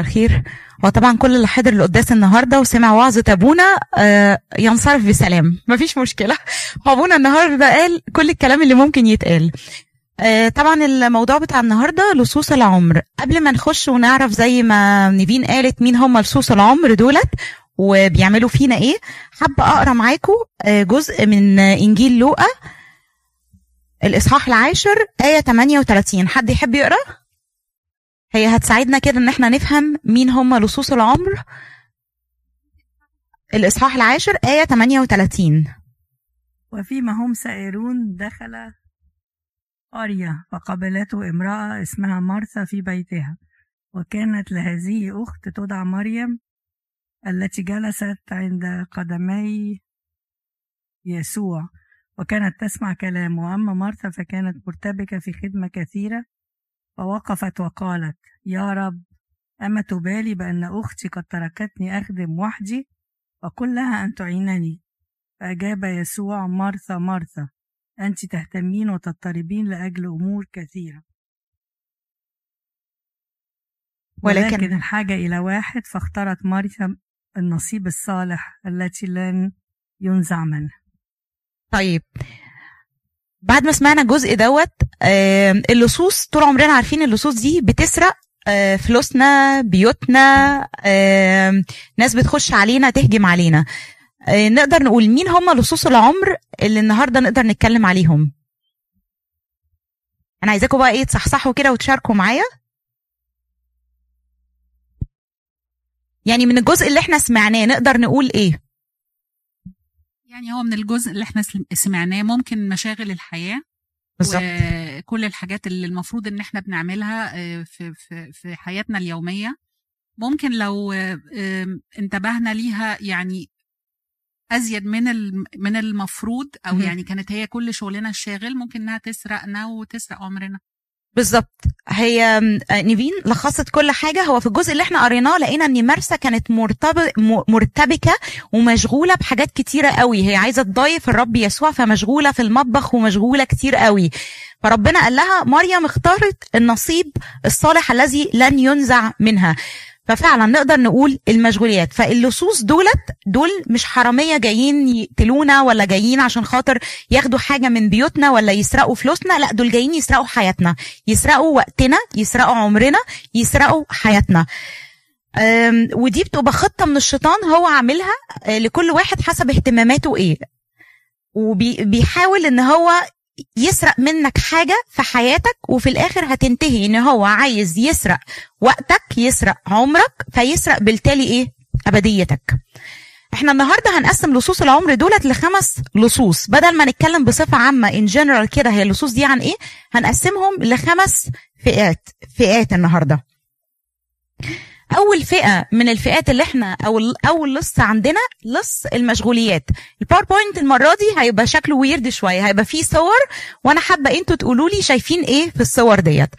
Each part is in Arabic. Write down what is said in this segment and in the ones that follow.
الخير. هو طبعا كل اللي حضر القداس النهارده وسمع وعظة أبونا آه، ينصرف بسلام. مفيش مشكلة. هو أبونا النهارده قال كل الكلام اللي ممكن يتقال. آه، طبعا الموضوع بتاع النهارده لصوص العمر. قبل ما نخش ونعرف زي ما نيفين قالت مين هم لصوص العمر دولت وبيعملوا فينا إيه حابة أقرأ معاكم آه، جزء من إنجيل لوقا الإصحاح العاشر آية 38 حد يحب يقرأ؟ هي هتساعدنا كده إن إحنا نفهم مين هم لصوص العمر. الإصحاح العاشر آية 38 وفيما هم سائرون دخل قرية فقابلته امرأة اسمها مرثا في بيتها وكانت لهذه أخت تدعى مريم التي جلست عند قدمي يسوع وكانت تسمع كلامه. أما مرثا فكانت مرتبكة في خدمة كثيرة فوقفت وقالت يا رب أما تبالي بأن أختي قد تركتني أخدم وحدي وقل لها أن تعينني؟ فأجاب يسوع مرثا مرثا أنت تهتمين وتضطربين لأجل أمور كثيرة. ولكن- ولكن الحاجة إلى واحد فاختارت مرثا النصيب الصالح التي لن ينزع منها طيب بعد ما سمعنا الجزء دوت اللصوص طول عمرنا عارفين اللصوص دي بتسرق آه، فلوسنا بيوتنا ناس بتخش علينا تهجم علينا. آه، نقدر نقول مين هم لصوص العمر اللي النهارده نقدر نتكلم عليهم؟ أنا عايزاكم بقى إيه تصحصحوا كده وتشاركوا معايا. يعني من الجزء اللي إحنا سمعناه نقدر نقول إيه؟ يعني هو من الجزء اللي إحنا سم- سمعناه ممكن مشاغل الحياة بالظبط. وكل الحاجات اللي المفروض إن إحنا بنعملها آه، في في في حياتنا اليومية. ممكن لو آه، انتبهنا ليها يعني أزيد من من المفروض أو. يعني كانت هي كل شغلنا الشاغل ممكن إنها تسرقنا وتسرق عمرنا. بالظبط. هي آه، نيفين لخصت كل حاجة. هو في الجزء اللي إحنا قريناه لقينا إن مرسى كانت مرتبط م- مرتبكة ومشغولة بحاجات كتيرة قوي. هي عايزة تضايف الرب يسوع فمشغولة في المطبخ ومشغولة كتير قوي. فربنا قال لها مريم اختارت النصيب الصالح الذي لن ينزع منها. ففعلا نقدر نقول المشغوليات. فاللصوص دولت دول مش حرامية جايين يقتلونا ولا جايين عشان خاطر ياخدوا حاجة من بيوتنا ولا يسرقوا فلوسنا. لا دول جايين يسرقوا حياتنا. يسرقوا وقتنا يسرقوا عمرنا يسرقوا حياتنا. ودي بتبقى خطة من الشيطان هو عاملها آه، لكل واحد حسب اهتماماته إيه. وبيحاول إن هو يسرق منك حاجة في حياتك وفي الآخر هتنتهي. إن هو عايز يسرق وقتك يسرق عمرك فيسرق بالتالي إيه؟ أبديتك. إحنا النهارده هنقسم لصوص العمر دولت لخمس لصوص. بدل ما نتكلم بصفة عامة ان جنرال كده هي اللصوص دي عن إيه؟ هنقسمهم لخمس فئات. فئات النهارده. أول فئة من الفئات اللي إحنا أو اول لص عندنا لص المشغوليات. ال PowerPoint المرة دي هيبقى شكله weird شوية. هيبقى فيه صور وأنا حابة إنتوا تقولوا لي شايفين إيه في الصور ديت.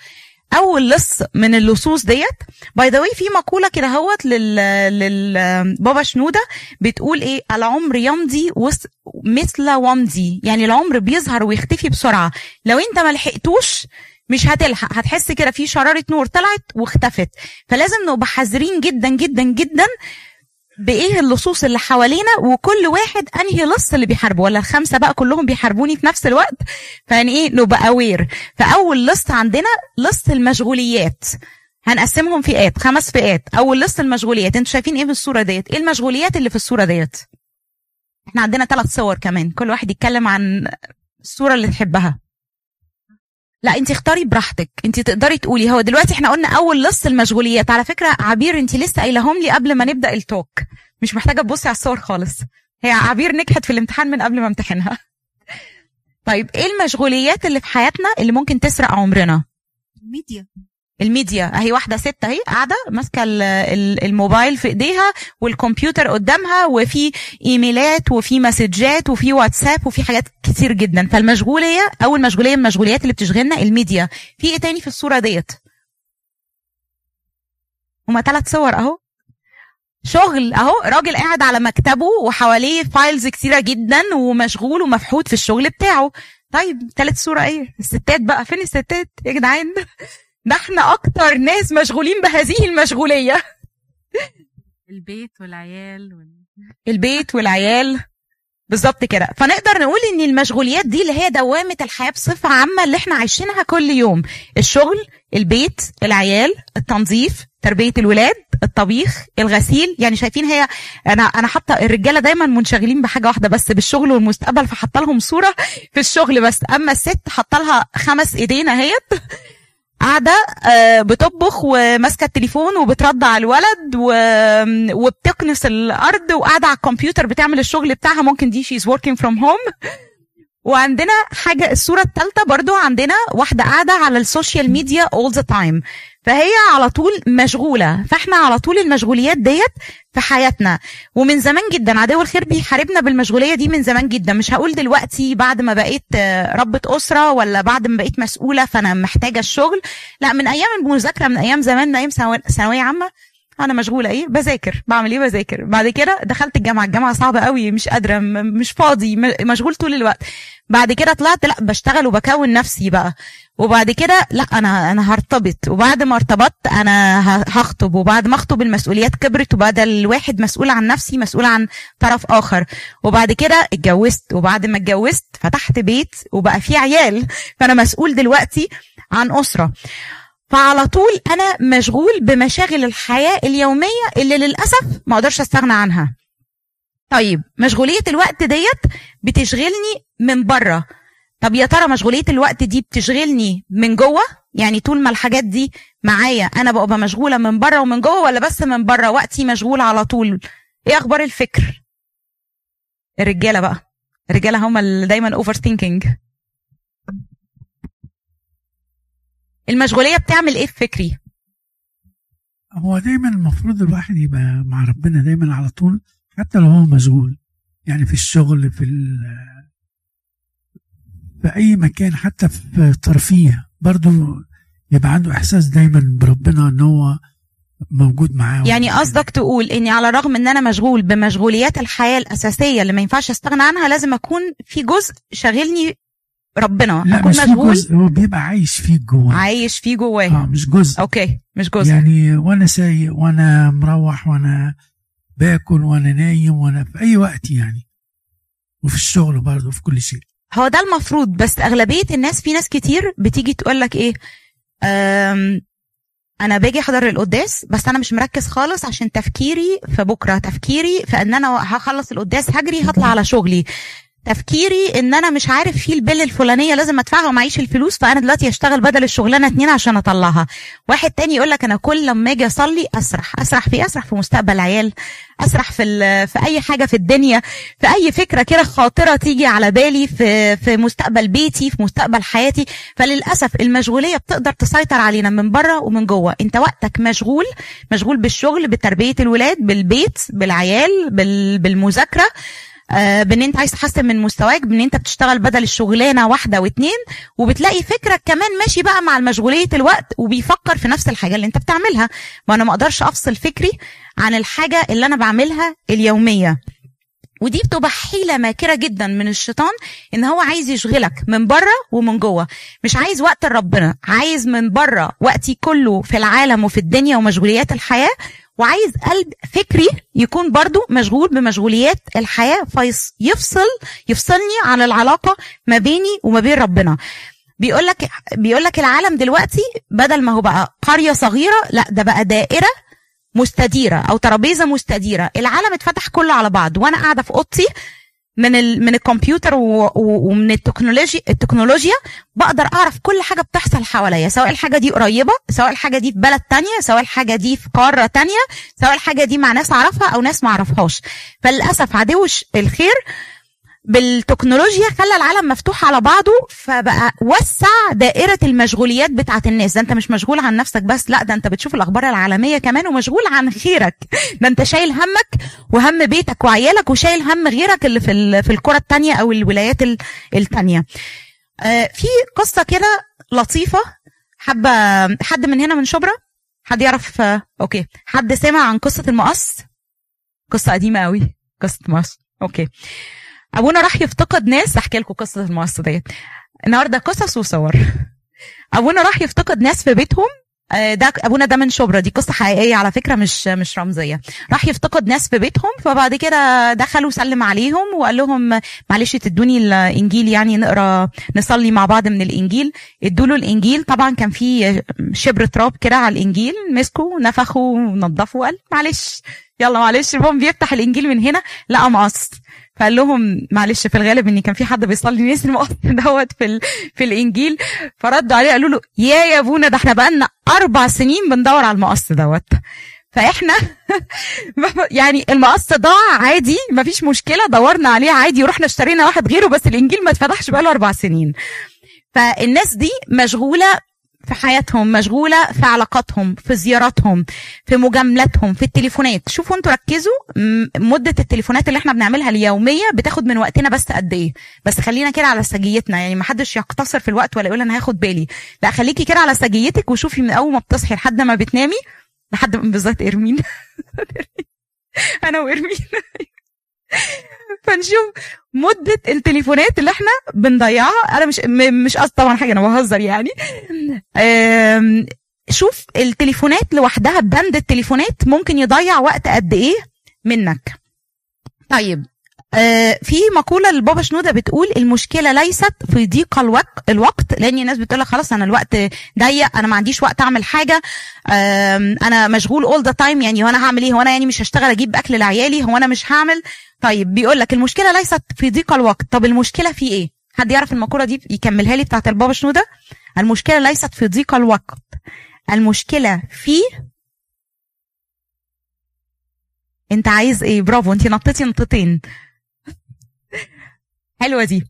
أول لص من اللصوص ديت. by the في مقولة كده أهوت لل لل بابا شنودة بتقول إيه؟ العمر يمضي مثل ومضة. يعني العمر بيظهر ويختفي بسرعة. لو أنت ما لحقتوش مش هتلحق. هتحس كده في شرارة نور طلعت واختفت. فلازم نبقى حذرين جدا جدا جدا بإيه اللصوص اللي حوالينا وكل واحد أنهي لص اللي بيحاربه. ولا الخمسة بقى كلهم بيحاربوني في نفس الوقت؟ فيعني إيه؟ نبقى اوير فأول لص عندنا لص المشغوليات. هنقسمهم فئات خمس فئات. أول لص المشغوليات. أنتوا شايفين إيه في الصورة ديت؟ إيه المشغوليات اللي في الصورة ديت؟ إحنا عندنا ثلاث صور كمان. كل واحد يتكلم عن الصورة اللي تحبها. لا انت اختاري براحتك. انت تقدري تقولي. هو دلوقتي إحنا قلنا أول لص المشغوليات. على فكرة عبير انت لسه قايلهم لي قبل ما نبدأ ال talk مش محتاجة تبصي على الصور خالص. هي عبير نجحت في الامتحان من قبل ما امتحنها. طيب إيه المشغوليات اللي في حياتنا اللي ممكن تسرق عمرنا؟ ميديا. الميديا. اهي واحدة ست اهي قاعدة ماسكة ال- ال- الموبايل في ايديها والكمبيوتر قدامها وفي ايميلات وفي مسجات وفي واتساب وفي حاجات كتير جدا. فالمشغوليه أول مشغوليه من المشغوليات اللي بتشغلنا الميديا. في إيه تاني في الصورة ديت؟ هما ثلاث صور أهو. شغل أهو. راجل قاعد على مكتبه وحواليه files كتيرة جدا ومشغول ومفحوط في الشغل بتاعه. طيب ثالث صورة إيه؟ الستات بقى. فين الستات يا جدعان؟ ده إحنا أكتر ناس مشغولين بهذه المشغولية. البيت والعيال وال... البيت والعيال. بالظبط كده. فنقدر نقول إن المشغوليات دي اللي هي دوامة الحياة بصفة عامة اللي إحنا عايشينها كل يوم. الشغل البيت العيال التنظيف تربية الولاد الطبيخ الغسيل. يعني شايفين هي أنا أنا حاطة الرجالة دايما منشغلين بحاجة واحدة بس بالشغل والمستقبل فحاطة لهم صورة في الشغل بس. أما الست حاطة لها خمس إيدين أهيت. قاعدة آه، بتطبخ وماسكة التليفون وبترد على الولد و... وبتكنس الأرض وقاعدة على الكمبيوتر بتعمل الشغل بتاعها. ممكن دي she's working from home. وعندنا حاجة الصورة الثالثه برضو عندنا واحدة قاعدة على السوشيال ميديا all the time. فهي على طول مشغولة. فاحنا على طول المشغوليات ديت في حياتنا. ومن زمان جدا عدو الخير بيحاربنا بالمشغولية دي من زمان جدا. مش هقول دلوقتي بعد ما بقيت ربة أسرة ولا بعد ما بقيت مسؤولة فأنا محتاجة الشغل. لا من أيام المذاكرة من أيام زمان من أيام ثانوي- ثانوية عامة أنا مشغولة إيه؟ بذاكر. بعمل إيه؟ بذاكر. بعد كده دخلت الجامعة. الجامعة صعبة قوي مش قادرة مش فاضي مشغول طول الوقت. بعد كده طلعت لأ بشتغل وبكون نفسي بقى. وبعد كده لأ أنا أنا هرتبط. وبعد ما ارتبطت أنا هخطب. وبعد ما أخطب المسؤوليات كبرت وبدل الواحد مسؤول عن نفسي مسؤول عن طرف آخر. وبعد كده اتجوزت. وبعد ما اتجوزت فتحت بيت وبقى في عيال. فأنا مسؤول دلوقتي عن أسرة. فعلى طول أنا مشغول بمشاغل الحياة اليومية اللي للأسف ما أقدرش أستغنى عنها. طيب مشغولية الوقت ديت بتشغلني من بره طب يا ترى مشغولية الوقت دي بتشغلني من جوه؟ يعني طول ما الحاجات دي معايا أنا ببقى مشغولة من بره ومن جوه ولا بس من بره وقتي مشغول على طول. إيه أخبار الفكر؟ الرجالة بقى. الرجالة هم اللي دايما overthinking المشغولية بتعمل إيه في فكري؟ هو دايما المفروض الواحد يبقى مع ربنا دايما على طول حتى لو هو مشغول. يعني في الشغل في ال في أي مكان حتى في ترفيه. برضو يبقى عنده إحساس دايما بربنا إن هو موجود معاه. يعني قصدك تقول إني على الرغم إن أنا مشغول بمشغوليات الحياة الأساسية اللي ما ينفعش أستغنى عنها لازم أكون في جزء شاغلني ربنا. لا اكون مشغول؟ جزء هو بيبقى عايش فيه جوه عايش فيه جواه. آه مش جزء. أوكي مش جزء. يعني وأنا سايق وأنا مروح وأنا باكل وأنا نايم وأنا في أي وقت يعني. وفي الشغل برضه في كل شيء. هو ده المفروض بس أغلبية الناس في ناس كتير بتيجي تقول لك إيه أم أنا باجي أحضر القداس بس أنا مش مركز خالص عشان تفكيري في بكرة تفكيري في إن أنا هخلص القداس هجري هطلع على شغلي. تفكيري إن أنا مش عارف في البل الفلانية لازم أدفعها ومعيش الفلوس فأنا دلوقتي هشتغل بدل الشغلانة اتنين عشان أطلعها. واحد تاني يقول لك أنا كل لما أجي أصلي أسرح. أسرح في إيه؟ أسرح في مستقبل عيال أسرح في في أي حاجة في الدنيا. في أي فكرة كده خاطرة تيجي على بالي في في مستقبل بيتي في مستقبل حياتي. فللأسف المشغولية بتقدر تسيطر علينا من بره ومن جوه. أنت وقتك مشغول مشغول بالشغل بتربية الولاد بالبيت بالعيال بال- بالمذاكرة. بإن أنت عايز تحسن من مستواك بإن أنت بتشتغل بدل الشغلانة واحدة واتنين وبتلاقي فكرك كمان ماشي بقى مع مشغولية الوقت وبيفكر في نفس الحاجة اللي أنت بتعملها. ما أنا ما أقدرش أفصل فكري عن الحاجة اللي أنا بعملها اليومية. ودي بتبقى حيلة ماكرة جدا من الشيطان إن هو عايز يشغلك من بره ومن جوه. مش عايز وقت ربنا عايز من بره وقتي كله في العالم وفي الدنيا ومشغوليات الحياة وعايز قلب فكري يكون برضو مشغول بمشغوليات الحياة فيفصل يفصلني عن العلاقة ما بيني وما بين ربنا. بيقول لك بيقول لك العالم دلوقتي بدل ما هو بقى قرية صغيرة لا ده بقى دائرة مستديرة أو ترابيزة مستديرة. العالم اتفتح كله على بعض وأنا قاعدة في أوضتي من ال... من الكمبيوتر و... ومن التكنولوجيا التكنولوجيا بقدر أعرف كل حاجة بتحصل حواليا سواء الحاجة دي قريبة سواء الحاجة دي في بلد تانية سواء الحاجة دي في قارة تانية سواء الحاجة دي مع ناس أعرفها أو ناس ما أعرفهاش. فللأسف عدو الخير بالتكنولوجيا خلى العالم مفتوح على بعضه فبقى وسع دائرة المشغوليات بتاعت الناس. ده انت مش مشغول عن نفسك بس لا ده انت بتشوف الأخبار العالمية كمان ومشغول عن غيرك ده انت شايل همك وهم بيتك وعيالك وشايل هم غيرك اللي في في الكرة التانية أو الولايات ال- التانية. آه، في قصة كده لطيفة. حابة حد من هنا من شبرا؟ حد يعرف؟ أوكي. حد سمع عن قصة المقص؟ قصة قديمة قوي قصة المقص أوكي. أبونا راح يفتقد ناس أحكي لكم قصة المقص ديت النهارده قصص وصور. أبونا راح يفتقد ناس في بيتهم. آه، ده أبونا ده من شبرا دي قصة حقيقية على فكرة مش مش رمزية. راح يفتقد ناس في بيتهم فبعد كده دخلوا سلم عليهم وقال لهم معلش تدوني الإنجيل يعني نقرأ نصلي مع بعض من الإنجيل. ادوا له الإنجيل. طبعا كان في شبر تراب كده على الإنجيل مسكوا نفخوا ونضفوا وقال معلش يلا معلش المهم بيفتح الإنجيل من هنا لقى مقص. فقال لهم معلش في الغالب إن كان في حد بيصلي نسي المقص دوت في ال... في الإنجيل. فردوا عليه قالوا له يا يا أبونا ده إحنا بقالنا أربع سنين بندور على المقص دوت. فإحنا يعني المقص ضاع عادي مفيش مشكلة دورنا عليه عادي ورحنا اشترينا واحد غيره بس الإنجيل ما اتفتحش بقاله أربع سنين. فالناس دي مشغولة في حياتهم مشغولة في علاقاتهم في زياراتهم في مجاملاتهم في التليفونات. شوفوا أنتوا ركزوا. م- مدة التليفونات اللي إحنا بنعملها اليومية بتاخد من وقتنا بس قد إيه؟ بس خلينا كده على سجيتنا. يعني ما حدش يقتصر في الوقت ولا يقول أنا هاخد بالي. لا خليكي كده على سجيتك وشوفي من أول ما بتصحي لحد ما بتنامي. لحد بالذات إرمين. أنا وإرمين. فنشوف مدة التليفونات اللي إحنا بنضيعها. أنا مش مش قصدي طبعا حاجة أنا بهزر يعني. شوف التليفونات لوحدها بند التليفونات ممكن يضيع وقت قد إيه منك. طيب آه، في مقولة لبابا شنودة بتقول المشكلة ليست في ضيق الوقت الوقت لأن الناس بتقول لك خلاص أنا الوقت ضيق أنا ما عنديش وقت أعمل حاجة أنا مشغول all the time يعني هو أنا هعمل إيه؟ هو أنا يعني مش هشتغل أجيب أكل لعيالي؟ هو أنا مش هعمل؟ طيب بيقول لك المشكلة ليست في ضيق الوقت. طب المشكلة في إيه؟ حد يعرف المقولة دي يكملها لي بتاعت البابا شنودة؟ المشكلة ليست في ضيق الوقت. المشكلة في أنت عايز إيه؟ برافو أنت نطيتي نطتين حلوة دي.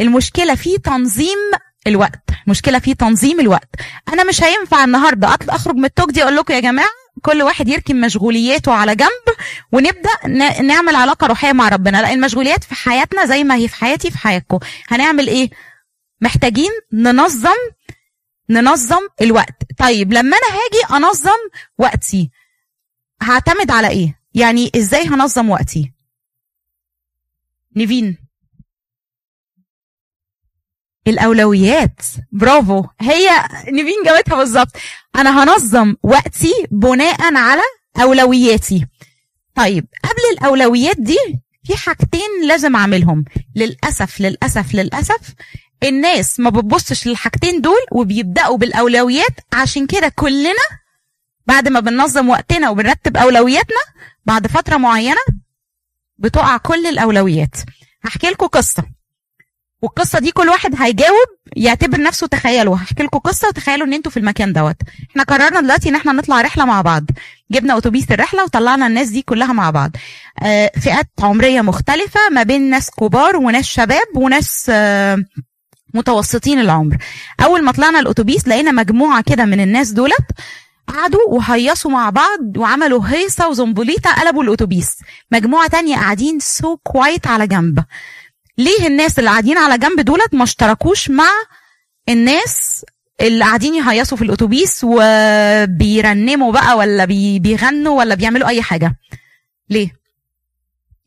المشكلة في تنظيم الوقت. مشكلة في تنظيم الوقت. أنا مش هينفع النهارده اطلع أخرج من التوك دي أقول لكم يا جماعة كل واحد يركن مشغولياته على جنب ونبدأ نعمل علاقة روحية مع ربنا. لا المشغوليات في حياتنا زي ما هي في حياتي في حياتكم. هنعمل إيه؟ محتاجين ننظم ننظم الوقت. طيب لما أنا هاجي أنظم وقتي هعتمد على إيه؟ يعني إزاي هنظم وقتي؟ نيفين. الأولويات. برافو. هي نيفين جابتها بالظبط. أنا هنظم وقتي بناء على أولوياتي. طيب قبل الأولويات دي في حاجتين لازم أعملهم. للأسف للأسف للأسف الناس ما بتبصش للحاجتين دول وبيبدأوا بالأولويات. عشان كده كلنا بعد ما بننظم وقتنا وبنرتب أولوياتنا بعد فترة معينة بتقع كل الأولويات. هحكي لكم قصة. والقصة دي كل واحد هيجاوب يعتبر نفسه تخيلوا هحكي لكم قصة وتخيلوا ان أنتوا في المكان دوت. إحنا قررنا دلوقتي ان إحنا نطلع رحلة مع بعض. جبنا اتوبيس الرحلة وطلعنا الناس دي كلها مع بعض. آه، فئات عمرية مختلفة ما بين ناس كبار وناس شباب وناس آه، متوسطين العمر. أول ما طلعنا الأتوبيس لقينا مجموعة كده من الناس دولت قعدوا وهيصوا مع بعض وعملوا هيصة وزنبليطة قلبوا الأتوبيس. مجموعة تانية قاعدين so quiet على جنب. ليه الناس اللي قاعدين على جنب دولت ما اشتركوش مع الناس اللي قاعدين يهيصوا في الأتوبيس وبيرنموا بقى ولا بي- بيغنوا ولا بيعملوا أي حاجة؟ ليه؟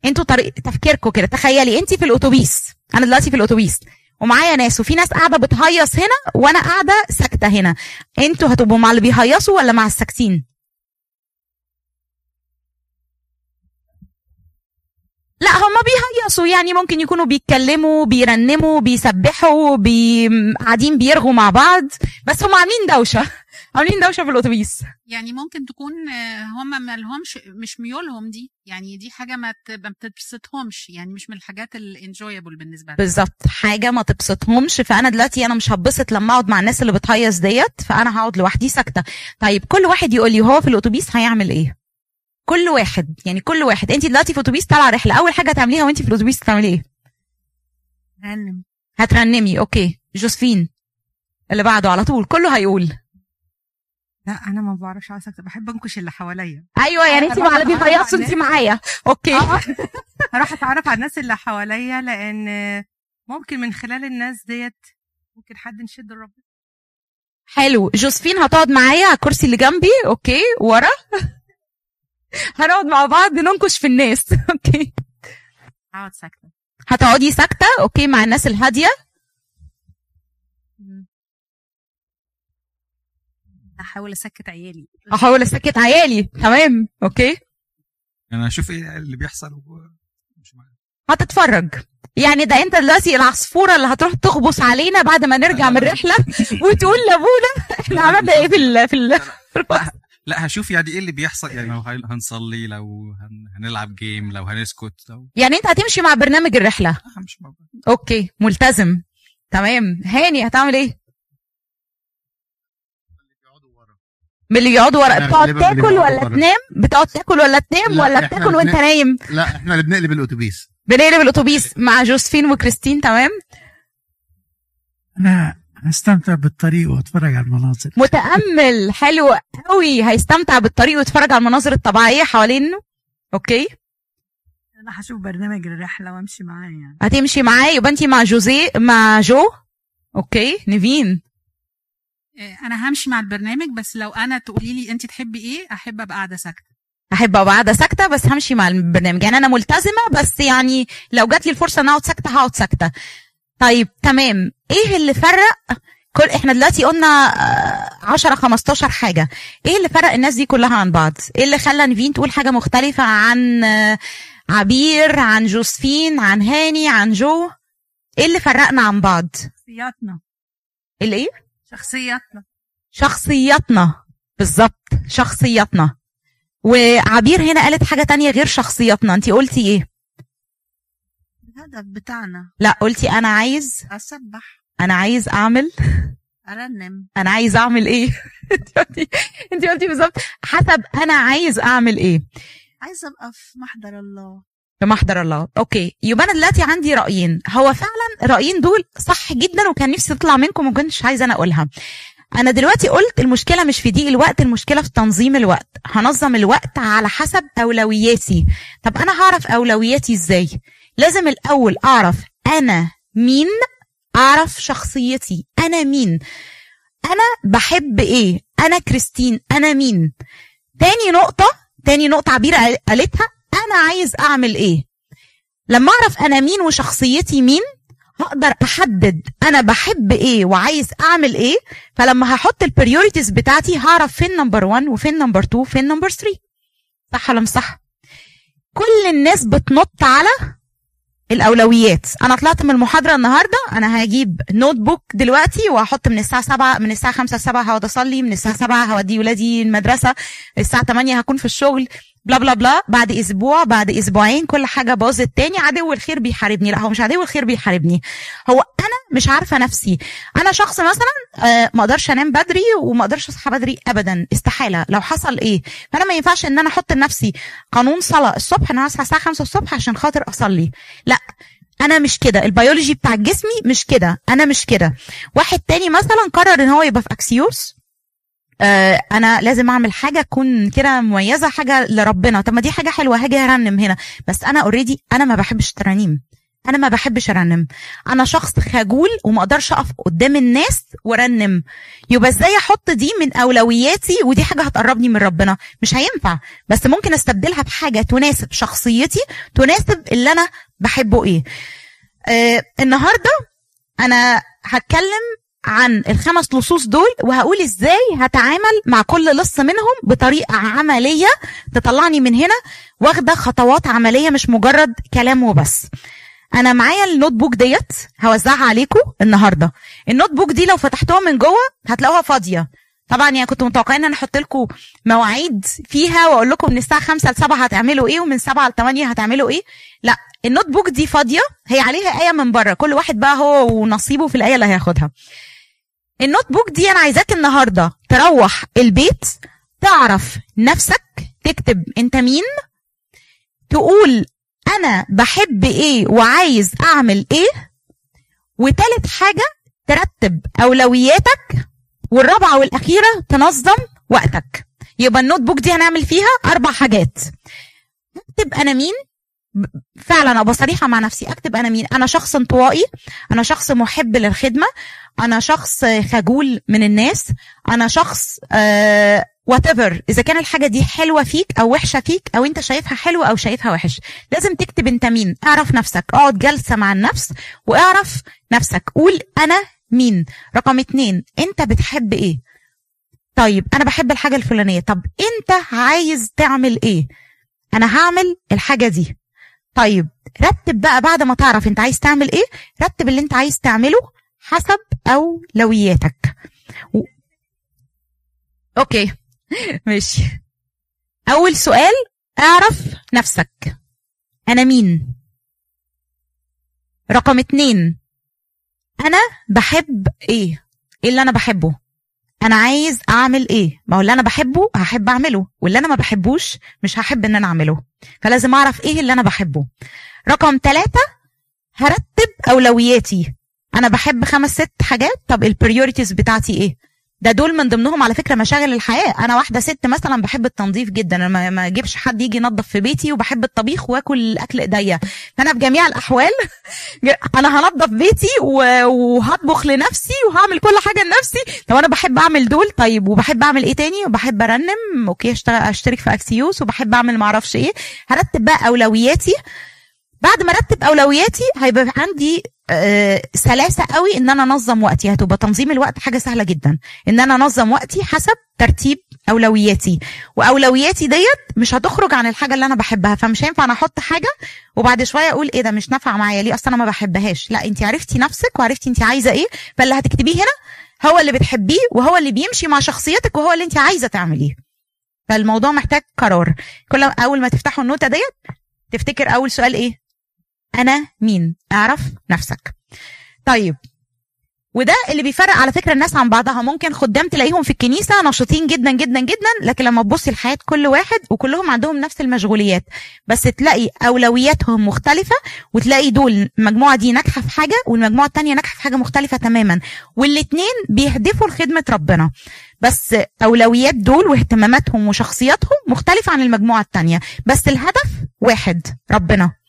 أنتوا تفكيركم كده. تخيلي انت في الأتوبيس. أنا دلوقتي في الأتوبيس. ومعايا ناس. وفي ناس قاعدة بتهيص هنا وأنا قاعدة ساكتة هنا. أنتوا هتبقوا مع اللي بيهيصوا ولا مع الساكتين؟ لا هما بيهيصوا. يعني ممكن يكونوا بيتكلموا بيرنموا بيسبحوا بي... قاعدين بيرغوا مع بعض. بس هم عاملين دوشة. عاملين دوشة في الأتوبيس. يعني ممكن تكون آه، هم ما لهمش مش ميولهم دي. يعني دي حاجة ما بتبسطهمش. يعني مش من الحاجات الانجويبل بالنسبة لهم. بالظبط. حاجة ما تبسطهمش. فأنا دلوقتي أنا مش هتبسط لما أقعد مع الناس اللي بتهيص ديت. فأنا هقعد لوحدي ساكتة. طيب كل واحد يقول لي هو في الأتوبيس هيعمل إيه؟ كل واحد يعني كل واحد. انت دلوقتي في أتوبيس طالعة رحلة. أول حاجة هتعمليها وانت في الأتوبيس تعملي إيه؟ رنم هترنمي. أوكي. جوزفين اللي بعده على طول. كله هيقول. لا أنا ما بعرفش سكتة بحب أنكش اللي حواليا. أيوه يعني انت مع اللي بيهيصوا انت معايا. أوكي. هروح أتعرف على الناس اللي حواليا لأن ممكن من خلال الناس ديت ممكن حد نشد الرب. حلو. جوزفين هتقعد معايا على الكرسي اللي جنبي. أوكي. ورا. هنقعد مع بعض ننكش في الناس. أوكي. اقعد ساكتة. هتقعدي ساكتة؟ أوكي مع الناس الهادية. هحاول أسكت عيالي. احاول أسكت عيالي. تمام. أوكي. أنا أشوف إيه اللي بيحصل و- مش معايا. هتتفرج. يعني ده أنت دلوقتي العصفورة اللي هتروح تغبص علينا بعد ما نرجع من الرحلة وتقول لأبونا إحنا عملنا إيه في ال في ال لا, هشوف يعني إيه اللي بيحصل. يعني لو هن- هنصلي لو هن... هنلعب game لو هنسكت لو يعني أنت هتمشي مع برنامج الرحلة؟ آه، مش موجود. أوكي ملتزم. تمام. هاني هتعمل إيه؟ من اللي بيقعدوا ورا. بتقعد تاكل ولا. تنام؟ بتقعد تاكل ولا تنام لا، ولا بتاكل وأنت. نايم؟ لا إحنا اللي بنقلب الأتوبيس. بنقلب الأتوبيس مع جوزفين وكريستين. تمام. أنا هستمتع بالطريق واتفرج على المناظر. متأمل. حلو قوي. هيستمتع بالطريق ويتفرج على المناظر الطبيعية حوالينه أوكي. أنا هشوف برنامج الرحلة وأمشي معاه يعني. هتمشي معاه. يبقى انت مع جوزيه مع جو. أوكي. نيفين. آه، أنا همشي مع البرنامج بس لو أنا تقولي لي انت تحبي إيه أحب أبقى قاعدة ساكتة. أحب أبقى قاعدة ساكتة بس همشي مع البرنامج. يعني أنا ملتزمة بس يعني لو جات لي الفرصة إن أقعد ساكتة هقعد ساكتة. طيب تمام. إيه اللي فرق؟ كل إحنا دلوقتي قلنا آه، 10 15 حاجة. إيه اللي فرق الناس دي كلها عن بعض؟ إيه اللي خلى نيفين تقول حاجة مختلفة عن آه، عبير عن جوزفين عن هاني عن جو؟ إيه اللي فرقنا عن بعض؟ شخصياتنا. الايه شخصياتنا. شخصياتنا. بالظبط شخصياتنا. وعبير هنا قالت حاجة تانية غير شخصياتنا. انت قلتي إيه؟ الهدف بتاعنا. لا قلتي أنا عايز أسبح. أنا عايز أعمل أرنم. أنا عايز أعمل إيه؟ أنت قلتي أنت قلتي بالظبط حسب أنا عايز أعمل إيه. عايزة أبقى في محضر الله. في محضر الله. أوكي. يبقى أنا دلوقتي عندي رأيين. هو فعلا الرايين دول صح جدا وكان نفسي تطلع منكم وما كنتش عايزة أنا أقولها. أنا دلوقتي قلت المشكلة مش في ضيق الوقت المشكلة في تنظيم الوقت. هنظم الوقت على حسب أولوياتي. طب أنا هعرف أولوياتي إزاي؟ لازم الأول أعرف أنا مين أعرف شخصيتي. أنا مين؟ أنا بحب إيه؟ أنا كريستين أنا مين؟ تاني نقطة تاني نقطة عبيرة قالتها أنا عايز أعمل إيه؟ لما أعرف أنا مين وشخصيتي مين هقدر أحدد أنا بحب إيه وعايز أعمل إيه. فلما هحط ال priorities بتاعتي هعرف فين number 1 وفين number 2 وفين number 3 صح ولا مش صح؟ كل الناس بتنط على الأولويات. أنا طلعت من المحاضرة النهارده أنا هجيب notebook دلوقتي وهحط من الساعة 7 من الساعة 5 ل 7 هقعد أصلي من الساعة 7 هودي ولادي المدرسة الساعة 8 هكون في الشغل bla bla bla بعد أسبوع بعد أسبوعين كل حاجة باظت تاني. عدو الخير بيحاربني. لا هو مش عدو الخير بيحاربني. هو أنا مش عارفة نفسي. أنا شخص مثلا آه، ما أقدرش أنام بدري وما أقدرش أصحى بدري ابدا. استحالة. لو حصل إيه؟ فأنا ما ينفعش إن أنا أحط لنفسي قانون صلاة الصبح إن أنا أصحى الساعة 5 الصبح عشان خاطر أصلي. لا. أنا مش كده. البيولوجي بتاع جسمي مش كده. أنا مش كده. واحد تاني مثلا قرر إن هو يبقى في أكسيوس. آه أنا لازم أعمل حاجة تكون كده مميزة حاجة لربنا. طب ما دي حاجة حلوة. هاجي أرنم هنا. بس أنا already أنا ما بحبش الترانيم. أنا ما بحبش ارنم. أنا شخص خجول وما أقدرش اقف قدام الناس وارنم. يبقى إزاي أحط دي من اولوياتي ودي حاجة هتقربني من ربنا؟ مش هينفع. بس ممكن استبدلها بحاجة تناسب شخصيتي تناسب اللي أنا بحبه إيه. آه النهارده أنا هتكلم عن الخمس لصوص دول وهقول إزاي هتعامل مع كل لص منهم بطريقة عملية تطلعني من هنا واخدة خطوات عملية مش مجرد كلام وبس. أنا معايا النوت بوك ديت هوزعها عليكم النهارده. ال notebook دي لو فتحتوها من جوه هتلاقوها فاضية. طبعا يعني كنت متوقعين إن أنا أحط لكم مواعيد فيها وأقول لكم من الساعة 5 ل 7 هتعملوا إيه ومن 7 ل 8 هتعملوا إيه. لا ال notebook دي فاضية. هي عليها آية من بره. كل واحد بقى هو ونصيبه في الآية اللي هياخدها. ال notebook دي أنا عايزاك النهارده تروح البيت تعرف نفسك تكتب أنت مين تقول أنا بحب إيه وعايز أعمل إيه؟ وتالت حاجة ترتب أولوياتك والرابعة والأخيرة تنظم وقتك. يبقى ال notebook دي هنعمل فيها أربع حاجات. أكتب أنا مين؟ فعلا أبقى صريحة مع نفسي. أكتب أنا مين؟ أنا شخص انطوائي. أنا شخص محب للخدمة. أنا شخص خجول من الناس. أنا شخص آه what إذا كان الحاجة دي حلوة فيك أو وحشة فيك أو أنت شايفها حلوة أو شايفها وحش. لازم تكتب أنت مين. اعرف نفسك. اقعد جلسة مع النفس واعرف نفسك. قول أنا مين. رقم اتنين أنت بتحب إيه؟ طيب أنا بحب الحاجة الفلانية. طب أنت عايز تعمل إيه؟ أنا هعمل الحاجة دي. طيب رتب بقى بعد ما تعرف أنت عايز تعمل إيه رتب اللي أنت عايز تعمله حسب أولوياتك. و... أوكي. ماشي. أول سؤال أعرف نفسك. أنا مين؟ رقم اتنين أنا بحب إيه؟ إيه اللي أنا بحبه؟ أنا عايز أعمل إيه؟ ما هو اللي أنا بحبه هحب أعمله واللي أنا ما بحبوش مش هحب إن أنا أعمله. فلازم أعرف إيه اللي أنا بحبه. رقم ثلاثة هرتب أولوياتي. أنا بحب خمس ست حاجات. طب ال priorities بتاعتي إيه؟ ده دول من ضمنهم على فكرة مشاغل الحياة. أنا واحدة ست مثلا بحب التنظيف جدا. أنا ما- أجيبش حد يجي ينظف في بيتي وبحب الطبيخ وآكل أكل إيديا. فأنا بجميع الأحوال أنا هنظف بيتي وهطبخ لنفسي وهعمل كل حاجة لنفسي. طب أنا بحب أعمل دول؟ طيب وبحب أعمل إيه تاني؟ وبحب أرنم. okay أشترك في أكسيوس. وبحب أعمل معرفش إيه. هرتب بقى أولوياتي. بعد ما أرتب أولوياتي هيبقى عندي سلاسة قوي إن أنا أنظم وقتي. هتبقى تنظيم الوقت حاجة سهلة جدا. إن أنا أنظم وقتي حسب ترتيب أولوياتي. وأولوياتي ديت مش هتخرج عن الحاجة اللي أنا بحبها فمش هينفع أنا أحط حاجة وبعد شوية أقول إيه ده مش نافعه معايا ليه؟ أصل أنا ما بحبهاش. لا انت عرفتي نفسك وعرفتي انت عايزة إيه فاللي هتكتبيه هنا هو اللي بتحبيه وهو اللي بيمشي مع شخصيتك وهو اللي انت عايزة تعمليه. فالموضوع محتاج قرار. كل أول ما تفتحوا النوتة ديت تفتكر أول سؤال إيه؟ أنا مين؟ أعرف نفسك. طيب. وده اللي بيفرق على فكرة الناس عن بعضها. ممكن خدام تلاقيهم في الكنيسة نشيطين جدا جدا جدا لكن لما تبصي لحياه كل واحد وكلهم عندهم نفس المشغوليات. بس تلاقي أولوياتهم مختلفة وتلاقي دول المجموعه دي ناجحة في حاجة والمجموعة التانية ناجحة في حاجة مختلفة تماما. والاتنين بيهدفوا لخدمة ربنا. بس أولويات دول واهتماماتهم وشخصياتهم مختلفة عن المجموعة التانية. بس الهدف واحد ربنا.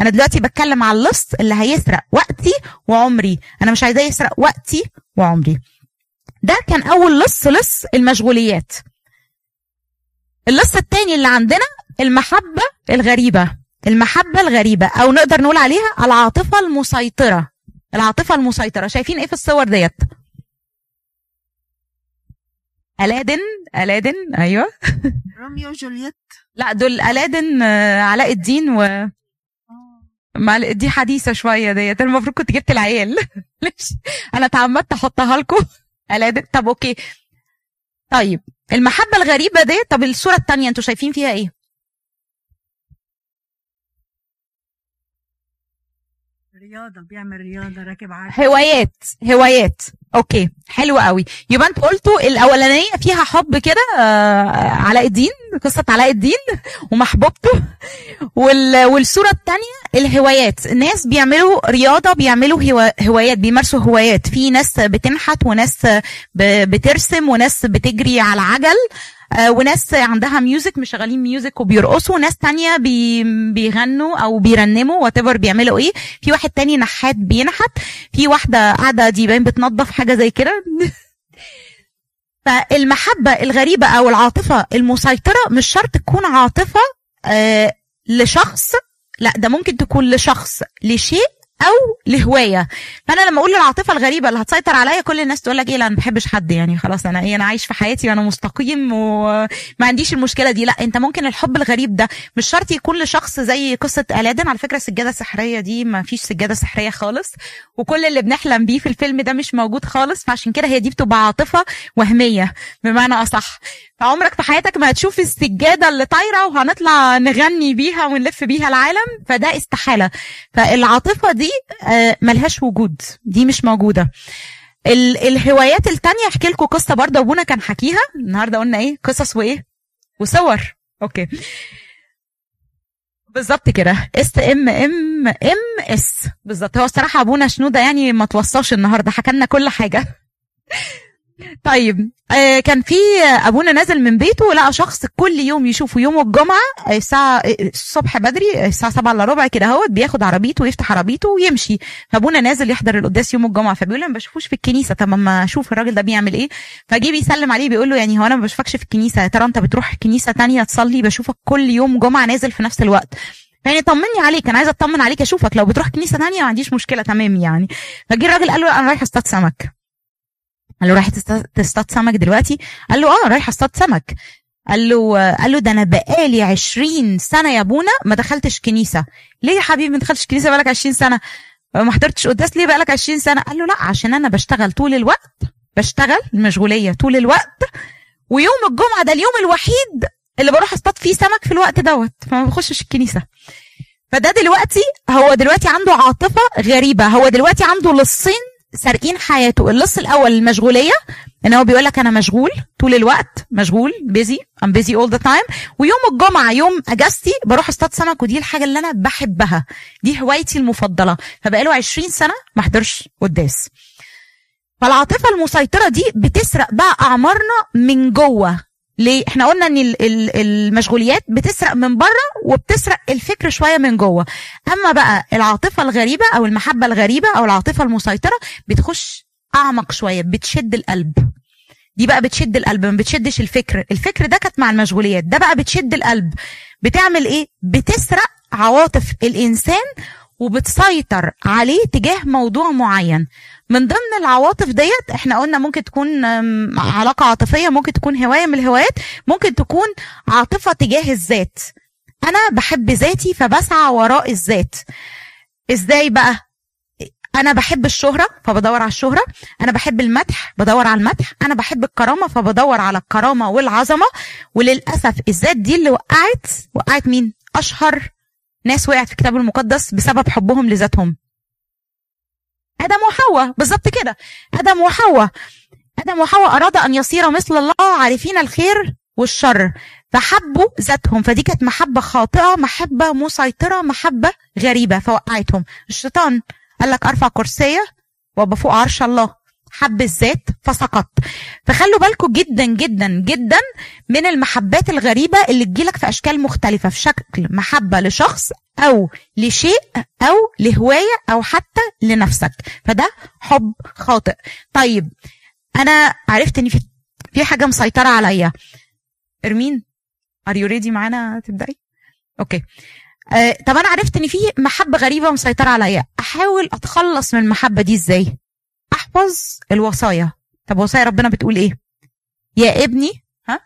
أنا دلوقتي بتكلم على اللص اللي هيسرق وقتي وعمري. أنا مش عايزاه يسرق وقتي وعمري. ده كان أول لص لص المشغوليات. اللص التاني اللي عندنا المحبة الغريبة. المحبة الغريبة أو نقدر نقول عليها العاطفة المسيطرة. العاطفة المسيطرة. شايفين إيه في الصور ديت؟ Aladdin؟ Aladdin؟ أيوة. روميو وجولييت. لا دول Aladdin آه، علاء الدين و دي حديثة شوية ديت. المفروض كنت جبت العيال. أنا اتعمدت أحطها لكم. طب okay. طيب. المحبة الغريبة دي طب الصورة الثانية أنتوا شايفين فيها إيه؟ رياضة بيعمل رياضة راكب عجل هوايات هوايات. okay حلو قوي. يبقى أنتوا قلتوا الأولانية فيها حب كده آه، علاء الدين قصة علاء الدين ومحبوبته. وال... والصورة الثانية الهوايات. الناس بيعملوا رياضة بيعملوا هوا... هوايات بيمارسوا هوايات. في ناس بتنحت وناس ب... بترسم وناس بتجري على عجل وناس عندها music مشغلين music وبيرقصوا. وناس تانية بي... بيغنوا أو بيرنموا وات بيعملوا إيه. في واحد تاني نحات بينحت. في واحدة قاعدة دي باين بتنظف حاجة زي كده. فالمحبة الغريبة أو العاطفة المسيطرة مش شرط تكون عاطفة آه لشخص. لا ده ممكن تكون لشخص لشيء أو لهواية. فأنا لما أقول العاطفه الغريبة اللي هتسيطر عليا كل الناس تقول لك إيه؟ لا أنا ما بحبش حد يعني خلاص أنا إيه أنا عايش في حياتي وأنا مستقيم وما عنديش المشكلة دي. لا أنت ممكن الحب الغريب ده مش شرط يكون لشخص زي قصة ألادن. على فكرة السجادة السحرية دي ما فيش سجادة سحرية خالص وكل اللي بنحلم بيه في الفيلم ده مش موجود خالص. فعشان كده هي دي بتبقى عاطفة وهمية بمعنى أصح. فعمرك في حياتك ما هتشوف السجادة اللي طايرة وهنطلع نغني بيها ونلف بيها العالم؟ فده استحالة. فالعاطفة دي آه، ملهاش وجود. دي مش موجودة. ال- الهوايات التانية احكي لكم قصة برضه أبونا كان حكيها. النهارده قلنا إيه؟ قصص وإيه؟ وصور. okay. بالظبط كده. اس إم إم إم إس. بالظبط. هو الصراحة أبونا شنودة يعني ما توصاش النهارده. حكى لنا كل حاجة. طيب آه كان في آه، أبونا نازل من بيته لقى شخص كل يوم يشوفه يوم الجمعة آه، الساعة آه، الصبح بدري الساعة 7 إلا ربع كده أهوت بياخد عربيته ويفتح عربيته ويمشي. فأبونا نازل يحضر القداس يوم الجمعة فبيقول له ما بشوفوش في الكنيسة طب اما أشوف الراجل ده بيعمل إيه؟ فجي بيسلم عليه بيقول له يعني هو أنا ما بشوفكش في الكنيسة ترى أنت بتروح كنيسة تانية تصلي؟ بشوفك كل يوم جمعة نازل في نفس الوقت. يعني طمني عليك أنا عايزة أطمن عليك أشوفك لو بتروح كنيسة تانية ما عنديش مشكلة تمام يعني. فجي الراجل قال له أنا رايح اصطاد سمك. قال له رايح تصطاد سمك دلوقتي؟ قال له آه رايح أصطاد سمك. قال له قال له ده أنا بقالي 20 سنة يا أبونا ما دخلتش كنيسة. ليه يا حبيبي ما دخلتش كنيسة بقالك 20 سنة؟ ما حضرتش قداس ليه بقالك 20 سنة؟ قال له لا عشان أنا بشتغل طول الوقت بشتغل المشغوليه طول الوقت ويوم الجمعة ده اليوم الوحيد اللي بروح أصطاد فيه سمك في الوقت دوت فما بخشش الكنيسة. فده دلوقتي هو دلوقتي عنده عاطفة غريبة. هو دلوقتي عنده لصين سارقين حياته. اللص الأول المشغولية إن هو بيقول لك أنا مشغول طول الوقت مشغول بيزي I'm busy all the time ويوم الجمعة يوم أجازتي بروح أصطاد سمك ودي الحاجة اللي أنا بحبها. دي هوايتي المفضلة. فبقاله 20 سنة ما حضرش قداس. فالعاطفة المسيطرة دي بتسرق بقى أعمارنا من جوه. ليه؟ إحنا قلنا ان ال- ال- المشغوليات بتسرق من بره وبتسرق الفكر شوية من جوه. أما بقى العاطفة الغريبة أو المحبة الغريبة أو العاطفة المسيطرة بتخش أعمق شوية بتشد القلب. دي بقى بتشد القلب ما بتشدش الفكر. الفكر ده كانت مع المشغوليات. ده بقى بتشد القلب. بتعمل إيه؟ بتسرق عواطف الإنسان وبتسيطر عليه تجاه موضوع معين. من ضمن العواطف ديت إحنا قلنا ممكن تكون علاقة عاطفية ممكن تكون هواية من الهوايات ممكن تكون عاطفة تجاه الذات. أنا بحب ذاتي فبسعى وراء الذات. إزاي بقى؟ أنا بحب الشهرة فبدور على الشهرة. أنا بحب المدح بدور على المدح. أنا بحب الكرامة فبدور على الكرامة والعظمة. وللأسف الذات دي اللي وقعت. وقعت مين؟ أشهر ناس وقعت في الكتاب المقدس بسبب حبهم لذاتهم. آدم وحواء بالظبط كده. آدم وحواء. آدم وحواء أراد أن يصير مثل الله عارفين الخير والشر فحبوا ذاتهم. فدي كانت محبة خاطئة محبة مسيطرة محبة غريبة. فوقعتهم. الشيطان قال لك أرفع كرسية وأبقى فوق عرش الله. حب الذات فسقط. فخلوا بالكم جدا جدا جدا من المحبات الغريبة اللي تجيلك في أشكال مختلفة في شكل محبة لشخص أو لشيء أو لهواية أو حتى لنفسك. فده حب خاطئ. طيب أنا عرفت إن في في حاجة مسيطرة عليا. إرمين Are you ready معانا تبدأي؟ okay. آه طب أنا عرفت إن في محبة غريبة مسيطرة عليا. أحاول أتخلص من المحبة دي إزاي؟ أحفظ الوصايا. طب وصايا ربنا بتقول إيه؟ يا ابني ها؟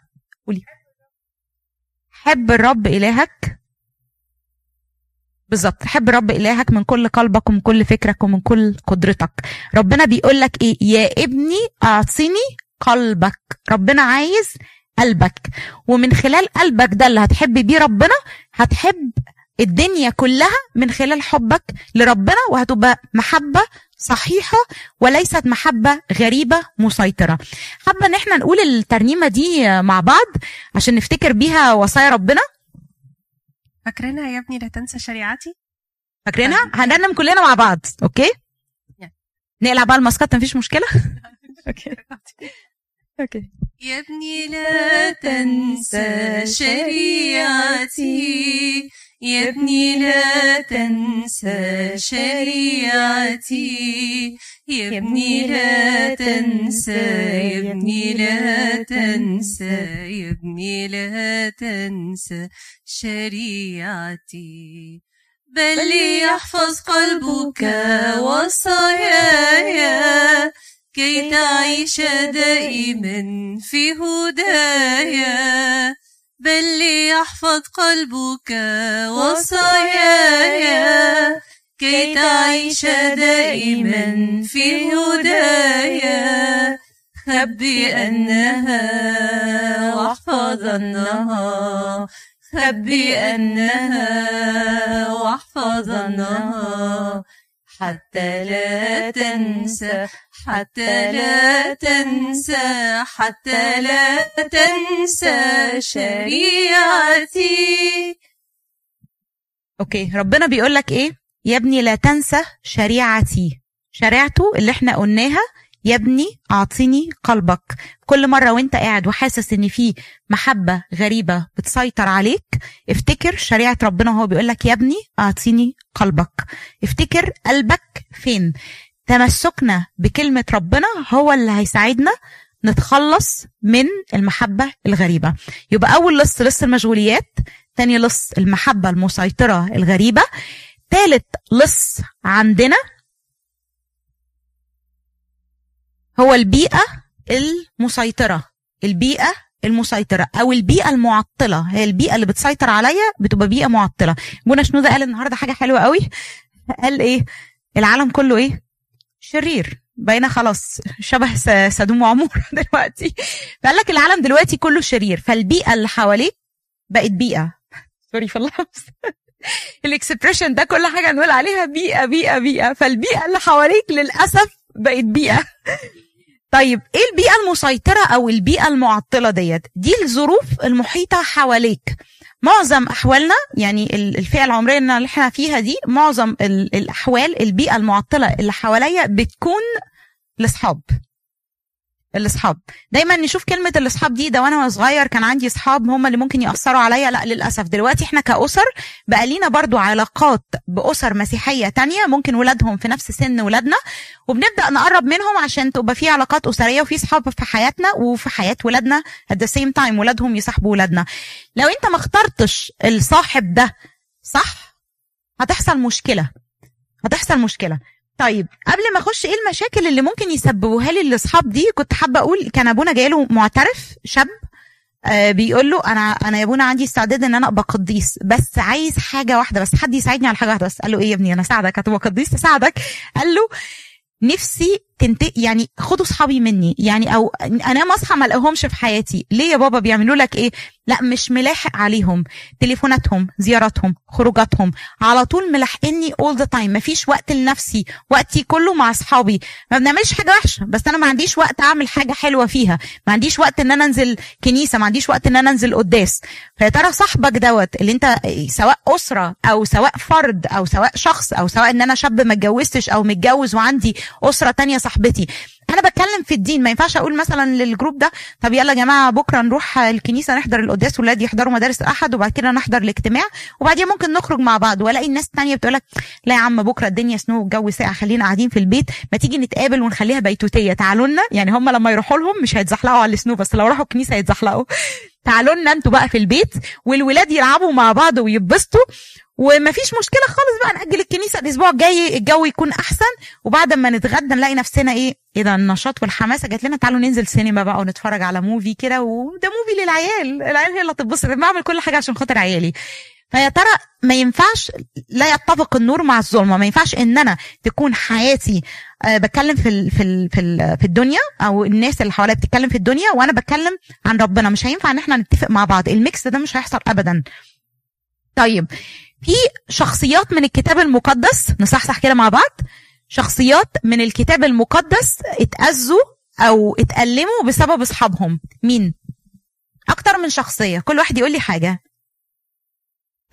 قولي. حب الرب إلهك. بالظبط. حب رب إلهك من كل قلبك ومن كل فكرك ومن كل قدرتك. ربنا بيقول لك إيه؟ يا ابني اعطيني قلبك. ربنا عايز قلبك. ومن خلال قلبك ده اللي هتحب بيه ربنا هتحب الدنيا كلها من خلال حبك لربنا وهتبقى محبة صحيحة وليست محبة غريبة مسيطرة. حابة إن إحنا نقول الترنيمة دي مع بعض عشان نفتكر بيها وصايا ربنا؟ فاكرينها يا ابني لا تنسى شريعتي. فاكرينها؟ هنرنم كلنا مع بعض أوكي. نقلع بقى الماسكات مفيش مشكلة؟ أوكي. أوكي. يا ابني لا تنسى شريعتي. يا ابني لا تنسى شريعتي يا ابني لا تنسى يا ابني لا تنسى يا ابني لا تنسى شريعتي. بل يحفظ قلبك وصاياي كي تعيش دائما في هدايا. بل ليحفظ قلبك وصاياي كي تعيش دائما في هدايا. خبي أنها واحفظنها خبي أنها واحفظنها حتى لا تنسى حتى لا تنسى حتى لا تنسى شريعتي. أوكي ربنا بيقول لك إيه؟ يا ابني لا تنسى شريعتي. شريعته اللي إحنا قلناها يا ابني أعطيني قلبك. كل مرة وأنت قاعد وحاسس إن في محبة غريبة بتسيطر عليك افتكر شريعة ربنا بيقول لك يا ابني أعطيني قلبك. افتكر قلبك فين. تمسكنا بكلمة ربنا هو اللي هيساعدنا نتخلص من المحبة الغريبة. يبقى أول لص لص المشغوليات تاني لص المحبة المسيطرة الغريبة تالت لص عندنا هو البيئة المسيطرة. البيئة المسيطرة أو البيئة المعطلة. هي البيئة اللي بتسيطر عليا بتبقى بيئة معطلة. أبونا شنودة قال النهارده حاجة حلوة قوي. قال إيه؟ العالم كله إيه؟ شرير. بقينا خلاص شبه سدوم وعمورة دلوقتي. فقال لك العالم دلوقتي كله شرير. فالبيئة اللي حواليك بقت بيئة. sorry في اللفظ ال expression ده كل حاجة نقول عليها بيئة بيئة بيئة. فالبيئة اللي حواليك للأسف بقت بيئة. طيب إيه البيئة المسيطرة أو البيئة المعطلة ديت؟ دي الظروف المحيطة حواليك. معظم أحوالنا يعني ال- الفئة العمرية اللي إحنا فيها دي معظم ال- الأحوال البيئة المعطلة اللي حواليا بتكون الاصحاب الاصحاب. دايما نشوف كلمة الاصحاب دي ده وأنا صغير كان عندي اصحاب هم اللي ممكن يأثروا عليا. لا للأسف. دلوقتي إحنا كأسر بقى لينا برضو علاقات بأسر مسيحية تانية ممكن ولادهم في نفس سن ولادنا وبنبدأ نقرب منهم عشان تبقى في علاقات أسرية وفي صحاب في حياتنا وفي حياة ولادنا. At the same time ولادهم يصاحبوا ولادنا. لو أنت ما اخترتش الصاحب ده صح؟ هتحصل مشكلة. هتحصل مشكلة. طيب قبل ما أخش إيه المشاكل اللي ممكن يسببوها لي الإصحاب دي كنت حابة أقول كان أبونا جايله معترف شاب آه بيقول له أنا أنا يا أبونا عندي استعداد إن أنا أبقى قديس بس عايز حاجة واحدة بس حد يساعدني على حاجة واحدة بس. قال له إيه يا ابني؟ أنا اساعدك هتبقى قديس اساعدك قال له نفسي تنت يعني خدوا صحابي مني يعني أو انام أصحى ما ألاقيهمش في حياتي. ليه يا بابا بيعملوا لك إيه؟ لا مش ملاحق عليهم. تليفوناتهم زياراتهم خروجاتهم. على طول ملاحقني all the time. مفيش وقت لنفسي. وقتي كله مع أصحابي. ما بنعملش حاجة وحشة بس أنا ما عنديش وقت أعمل حاجة حلوة فيها. ما عنديش وقت إن أنا أنزل كنيسة. ما عنديش وقت إن أنا أنزل قداس. فيا ترى صاحبك دوت اللي أنت سواء أسرة أو سواء فرد أو سواء شخص أو سواء إن أنا شاب ما اتجوزتش أو متجوز وعندي أسرة تانية صاحبتي. أنا بتكلم في الدين ما ينفعش أقول مثلا للجروب ده طب يلا يا جماعة بكرة نروح الكنيسة نحضر القداس ولاد يحضروا مدارس الاحد وبعد كده نحضر الاجتماع وبعدين ممكن نخرج مع بعض. وألاقي الناس التانية بتقول لك لا يا عم بكرة الدنيا سنو والجو ساقع خلينا قاعدين في البيت ما تيجي نتقابل ونخليها بيتوتية. تعالوا لنا يعني هم لما يروحوا لهم مش هيتزحلقوا على السنو بس لو راحوا الكنيسة هيتزحلقوا. تعالوا لنا أنتوا بقى في البيت والولاد يلعبوا مع بعض ويتبسطوا. ومفيش مشكلة خالص بقى نأجل الكنيسة الأسبوع الجاي الجو يكون أحسن. وبعد ما نتغدى نلاقي نفسنا إيه إيه ده النشاط والحماسة جات لنا. تعالوا ننزل سينما بقى ونتفرج على movie كده. وده movie للعيال. العيال هي اللي هتتبسط. بعمل كل حاجة عشان خاطر عيالي. فيا ترى ما ينفعش لا يتفق النور مع الظلمة. ما ينفعش إن أنا تكون حياتي أه بتكلم في في في, في الدنيا أو الناس اللي حواليا بتتكلم في الدنيا وأنا بتكلم عن ربنا. مش هينفع إن إحنا نتفق مع بعض. الميكس ده مش هيحصل ابدا. طيب في شخصيات من الكتاب المقدس نصحصح كده مع بعض. شخصيات من الكتاب المقدس اتأذوا أو اتألموا بسبب أصحابهم. مين؟ أكتر من شخصية. كل واحد يقول لي حاجة.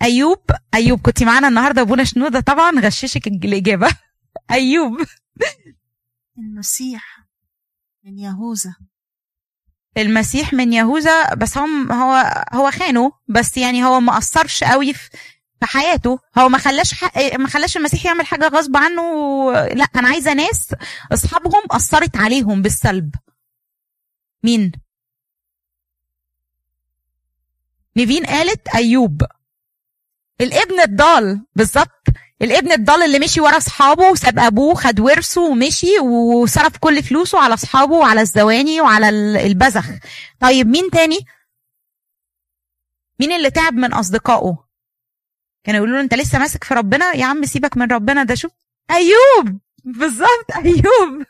أيوب. أيوب كنت معانا النهارده ابونا شنودة. طبعا غششك الإجابة. أيوب. المسيح من يهوذا. المسيح من يهوذا بس هم هو هو خانه بس يعني هو ما أثرش قوي في في حياته. هو ما خلاش حق ما خلاش المسيح يعمل حاجة غصب عنه. لا أنا عايزة ناس أصحابهم أثرت عليهم بالسلب. مين؟ نيفين قالت أيوب. الابن الضال بالظبط. الابن الضال اللي مشي ورا أصحابه وساب أبوه خد ورثه ومشي وصرف كل فلوسه على أصحابه وعلى الزواني وعلى البذخ. طيب مين تاني؟ مين اللي تعب من أصدقائه؟ كانوا يقولوا له انت لسه ماسك في ربنا؟ يا عم سيبك من ربنا ده شوف. أيوب! بالظبط أيوب.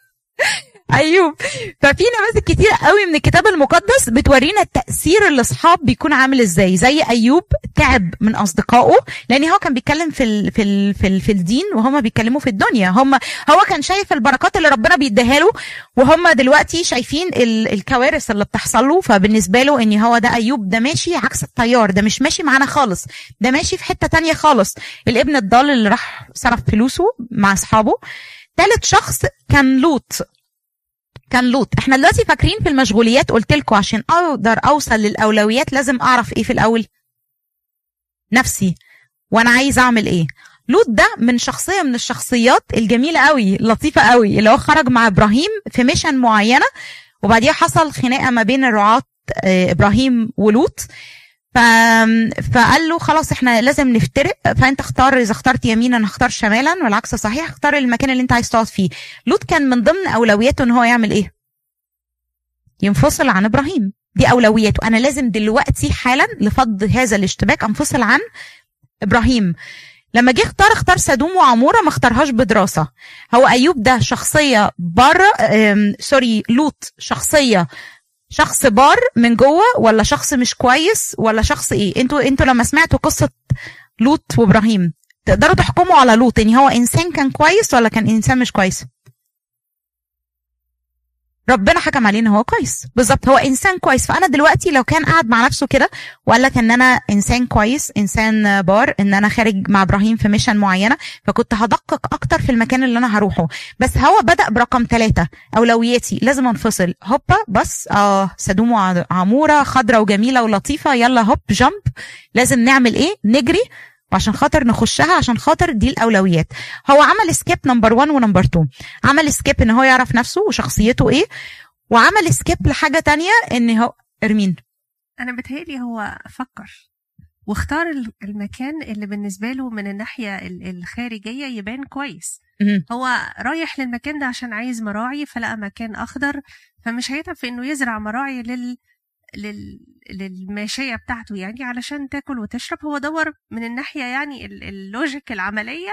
أيوب. ففي نماذج كتير قوي من الكتاب المقدس بتورينا التأثير الاصحاب بيكون عامل إزاي. زي أيوب تعب من أصدقائه لأن هو كان بيتكلم في ال في ال في, ال في الدين وهم بيتكلموا في الدنيا. هم هو كان شايف البركات اللي ربنا بيديها له وهم دلوقتي شايفين ال الكوارث اللي بتحصل له. فبالنسبة له إن هو ده أيوب ده ماشي عكس التيار ده مش ماشي معانا خالص ده ماشي في حتة تانية خالص. الابن الضال اللي راح صرف فلوسه مع أصحابه. ثالث شخص كان لوط. كان لوط. إحنا دلوقتي فاكرين في المشغوليات قلت لكم عشان أقدر أوصل للأولويات لازم أعرف إيه في الأول؟ نفسي. وأنا عايز أعمل إيه؟ لوط ده من شخصية من الشخصيات الجميلة قوي لطيفة قوي اللي هو خرج مع إبراهيم في ميشن معينة وبعديها حصل خناقة ما بين الرعاة إبراهيم ولوط. ف... فقال له خلاص إحنا لازم نفترق فانت اختار إذا اخترت يمينا اختار شمالا والعكس صحيح اختار المكان اللي انت عايز تقعد فيه. لوط كان من ضمن أولوياته إن هو يعمل إيه؟ ينفصل عن إبراهيم. دي أولوياته. أنا لازم دلوقتي حالا لفض هذا الاشتباك أنفصل عن إبراهيم. لما جه اختار اختار سدوم وعمورة ما اختارهاش بدراسة. هو أيوب ده شخصية بره سوري لوط شخصية شخص بار من جوه ولا شخص مش كويس ولا شخص إيه؟ أنتوا أنتوا لما سمعتوا قصة لوط وابراهيم تقدروا تحكموا على لوط ان هو إنسان كان كويس ولا كان إنسان مش كويس؟ ربنا حكم عليه ان هو كويس. بالظبط هو إنسان كويس. فأنا دلوقتي لو كان قاعد مع نفسه كده وقال لك إن أنا إنسان كويس إنسان بار إن أنا خارج مع إبراهيم في mission معينة فكنت هدقق أكتر في المكان اللي أنا هروحه. بس هو بدأ برقم ثلاثة أولوياتي لازم أنفصل. هوبا بس آه سدوم وعموره خضرة وجميلة ولطيفة. يلا هوب jump. لازم نعمل إيه؟ نجري. وعشان خاطر نخشها عشان خاطر دي الأولويات. هو عمل skip number 1 و number 2 عمل skip إن هو يعرف نفسه وشخصيته إيه وعمل skip لحاجة تانية إن هو إرمين. أنا بتهيألي هو فكر واختار ال- المكان اللي بالنسبة له من الناحية ال- الخارجية يبان كويس. هو رايح للمكان ده عشان عايز مراعي فلقى مكان أخضر فمش هيتعب في إنه يزرع مراعي لل لل... للماشية بتاعته يعني علشان تاكل وتشرب. هو دور من الناحية يعني ال- ال logic العملية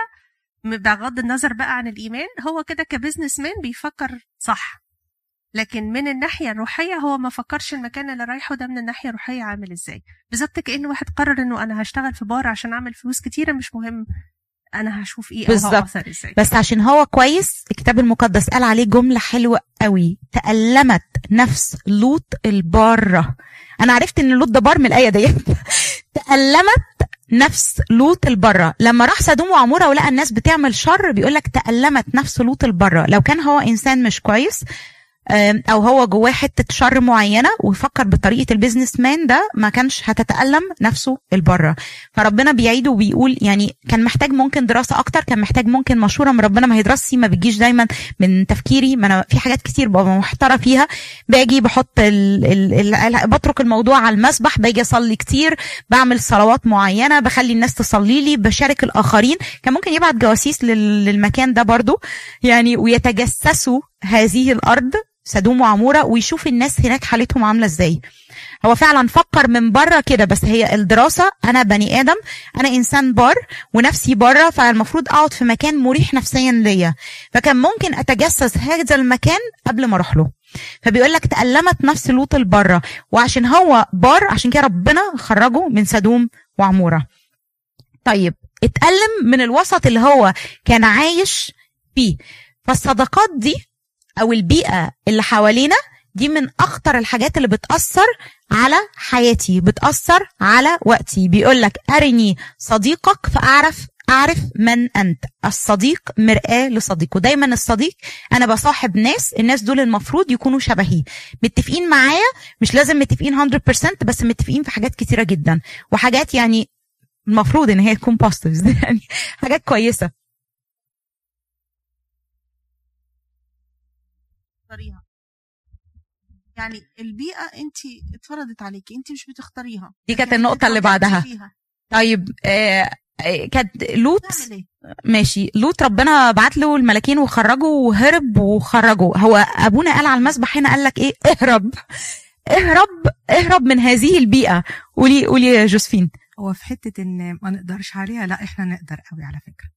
بغض النظر بقى عن الإيمان هو كده ك business man بيفكر صح. لكن من الناحية الروحية هو ما فكرش المكان اللي رايحه ده من الناحية الروحية عامل إزاي. بالظبط كأن واحد قرر إنه أنا هشتغل في بار عشان أعمل فلوس كتيرة مش مهم. أنا هشوف إيه بالظبط. بس عشان هو كويس الكتاب المقدس قال عليه جملة حلوة قوي. تألمت نفس لوط البارة. أنا عرفت إن لوط ده بار من الآية ديت. تألمت نفس لوط البرة لما راح سدوم وعمورة ولقى الناس بتعمل شر بيقولك تألمت نفس لوط البرة لو كان هو إنسان مش كويس أو هو جواه حتة شر معينة ويفكر بطريقة ال business man ده ما كانش هتتألم نفسه البارة. فربنا بيعيد وبيقول يعني كان محتاج ممكن دراسة أكتر كان محتاج ممكن مشورة من ربنا. ما هي دراستي ما بتجيش دايما من تفكيري ما أنا في حاجات كتير ببقى محتاره فيها. باجي بحط ال ال ال بترك الموضوع على المذبح باجي أصلي كتير بعمل صلوات معينة بخلي الناس تصلي لي بشارك الآخرين. كان ممكن يبعت جواسيس لل- للمكان ده برضو يعني ويتجسسوا هذه الأرض. سدوم وعمورة ويشوف الناس هناك حالتهم عاملة إزاي. هو فعلا فكر من بره كده بس هي الدراسة أنا بني آدم أنا إنسان بار ونفسي بره فالمفروض أقعد في مكان مريح نفسيا ليا. فكان ممكن أتجسس هذا المكان قبل ما أروح له. فبيقول لك تألمت نفس لوط البرة وعشان هو بار عشان كده ربنا خرجه من سدوم وعمورة. طيب اتألم من الوسط اللي هو كان عايش فيه. فالصداقات دي أو البيئة اللي حوالينا دي من أخطر الحاجات اللي بتأثر على حياتي بتأثر على وقتي. بيقول لك أرني صديقك فأعرف أعرف من أنت. الصديق مرآة لصديقه دايما الصديق أنا بصاحب ناس الناس دول المفروض يكونوا شبهي. متفقين معايا؟ مش لازم متفقين 100% بس متفقين في حاجات كتيرة جدا. وحاجات يعني المفروض إن هي تكون بوزيتيفز يعني حاجات كويسة. تختاريها يعني البيئة انت اتفرضت عليكي انت مش بتختاريها. دي كانت انت النقطة اللي بعدها. فيها. طيب آه آه، كانت لوط إيه؟ ماشي. لوط ربنا بعت له الملاكين وخرجوا وهرب وخرجوا هو أبونا قال على المسبح هنا قال لك إيه؟ اهرب. اهرب اهرب من هذه البيئة. قولي قولي يا جوزفين. هو في حتة إن ما نقدرش عليها لا إحنا نقدر قوي على فكرة.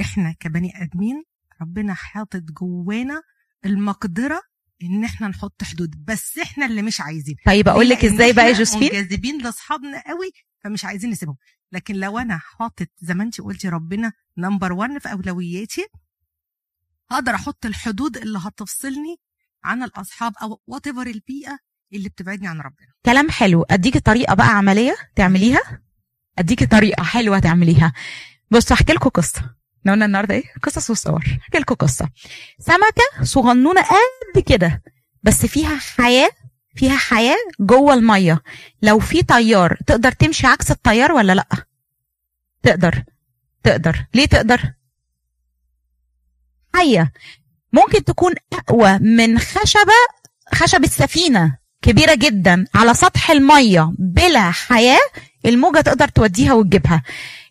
إحنا كبني آدمين ربنا حاطط جوانا المقدرة إن إحنا نحط حدود بس إحنا اللي مش عايزين. طيب أقول؟ لك إزاي بقى يا جوزفين؟ منجذبين لأصحابنا قوي فمش عايزين نسيبهم. لكن لو أنا حاطط زي ما أنت قلتي ربنا نمبر 1 في أولوياتي هقدر أحط الحدود اللي هتفصلني عن الأصحاب أو وات ايفر البيئة اللي بتبعدني عن ربنا. كلام حلو. اديكي طريقة بقى عملية تعمليها. اديكي طريقة حلوة تعمليها. بصوا احكي لكم قصة. إحنا قلنا النهارده إيه؟ قصص وصور احكي لكم قصة. سمكة صغنونة قد كده بس فيها حياة فيها حياة جوه المية. لو في طيار تقدر تمشي عكس الطيار ولا لأ؟ تقدر. تقدر. ليه تقدر؟ حية. ممكن تكون أقوى من خشبة خشبه سفينه كبيرة جدا على سطح المية بلا حياة الموجة تقدر توديها وتجيبها.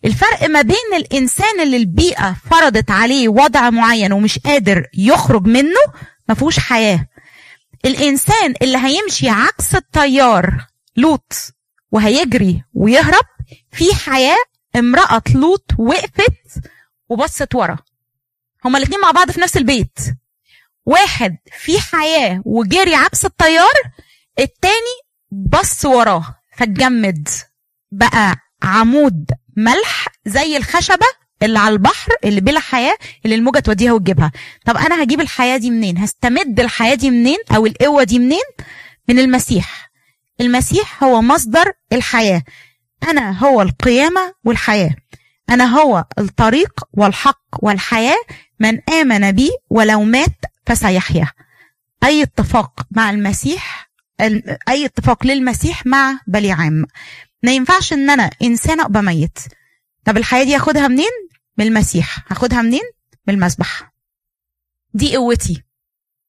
الفرق ما بين الإنسان اللي البيئة فرضت عليه وضع معين ومش قادر يخرج منه ما فيهوش حياة. الإنسان اللي هيمشي عكس التيار لوط وهيجري ويهرب في حياة امرأة لوط وقفت وبصت ورا. هما الاتنين مع بعض في نفس البيت. واحد في حياة وجري عكس التيار التاني بص وراه فاتجمد. بقى عمود ملح زي الخشبة اللي على البحر اللي بلا حياة اللي الموجة توديها وتجيبها. طب أنا هجيب الحياة دي منين؟ هستمد الحياة دي منين؟ أو القوة دي منين؟ من المسيح. المسيح هو مصدر الحياة. أنا هو القيامة والحياة. أنا هو الطريق والحق والحياة. من آمن بي ولو مات فسيحيا. أي اتفاق مع المسيح ال- أي اتفاق للمسيح مع بليعام ما ينفعش إن أنا إنسان أبقى ميت. طب الحياة دي هاخدها منين؟ من المسيح. هاخدها منين؟ من المسبح دي قوتي.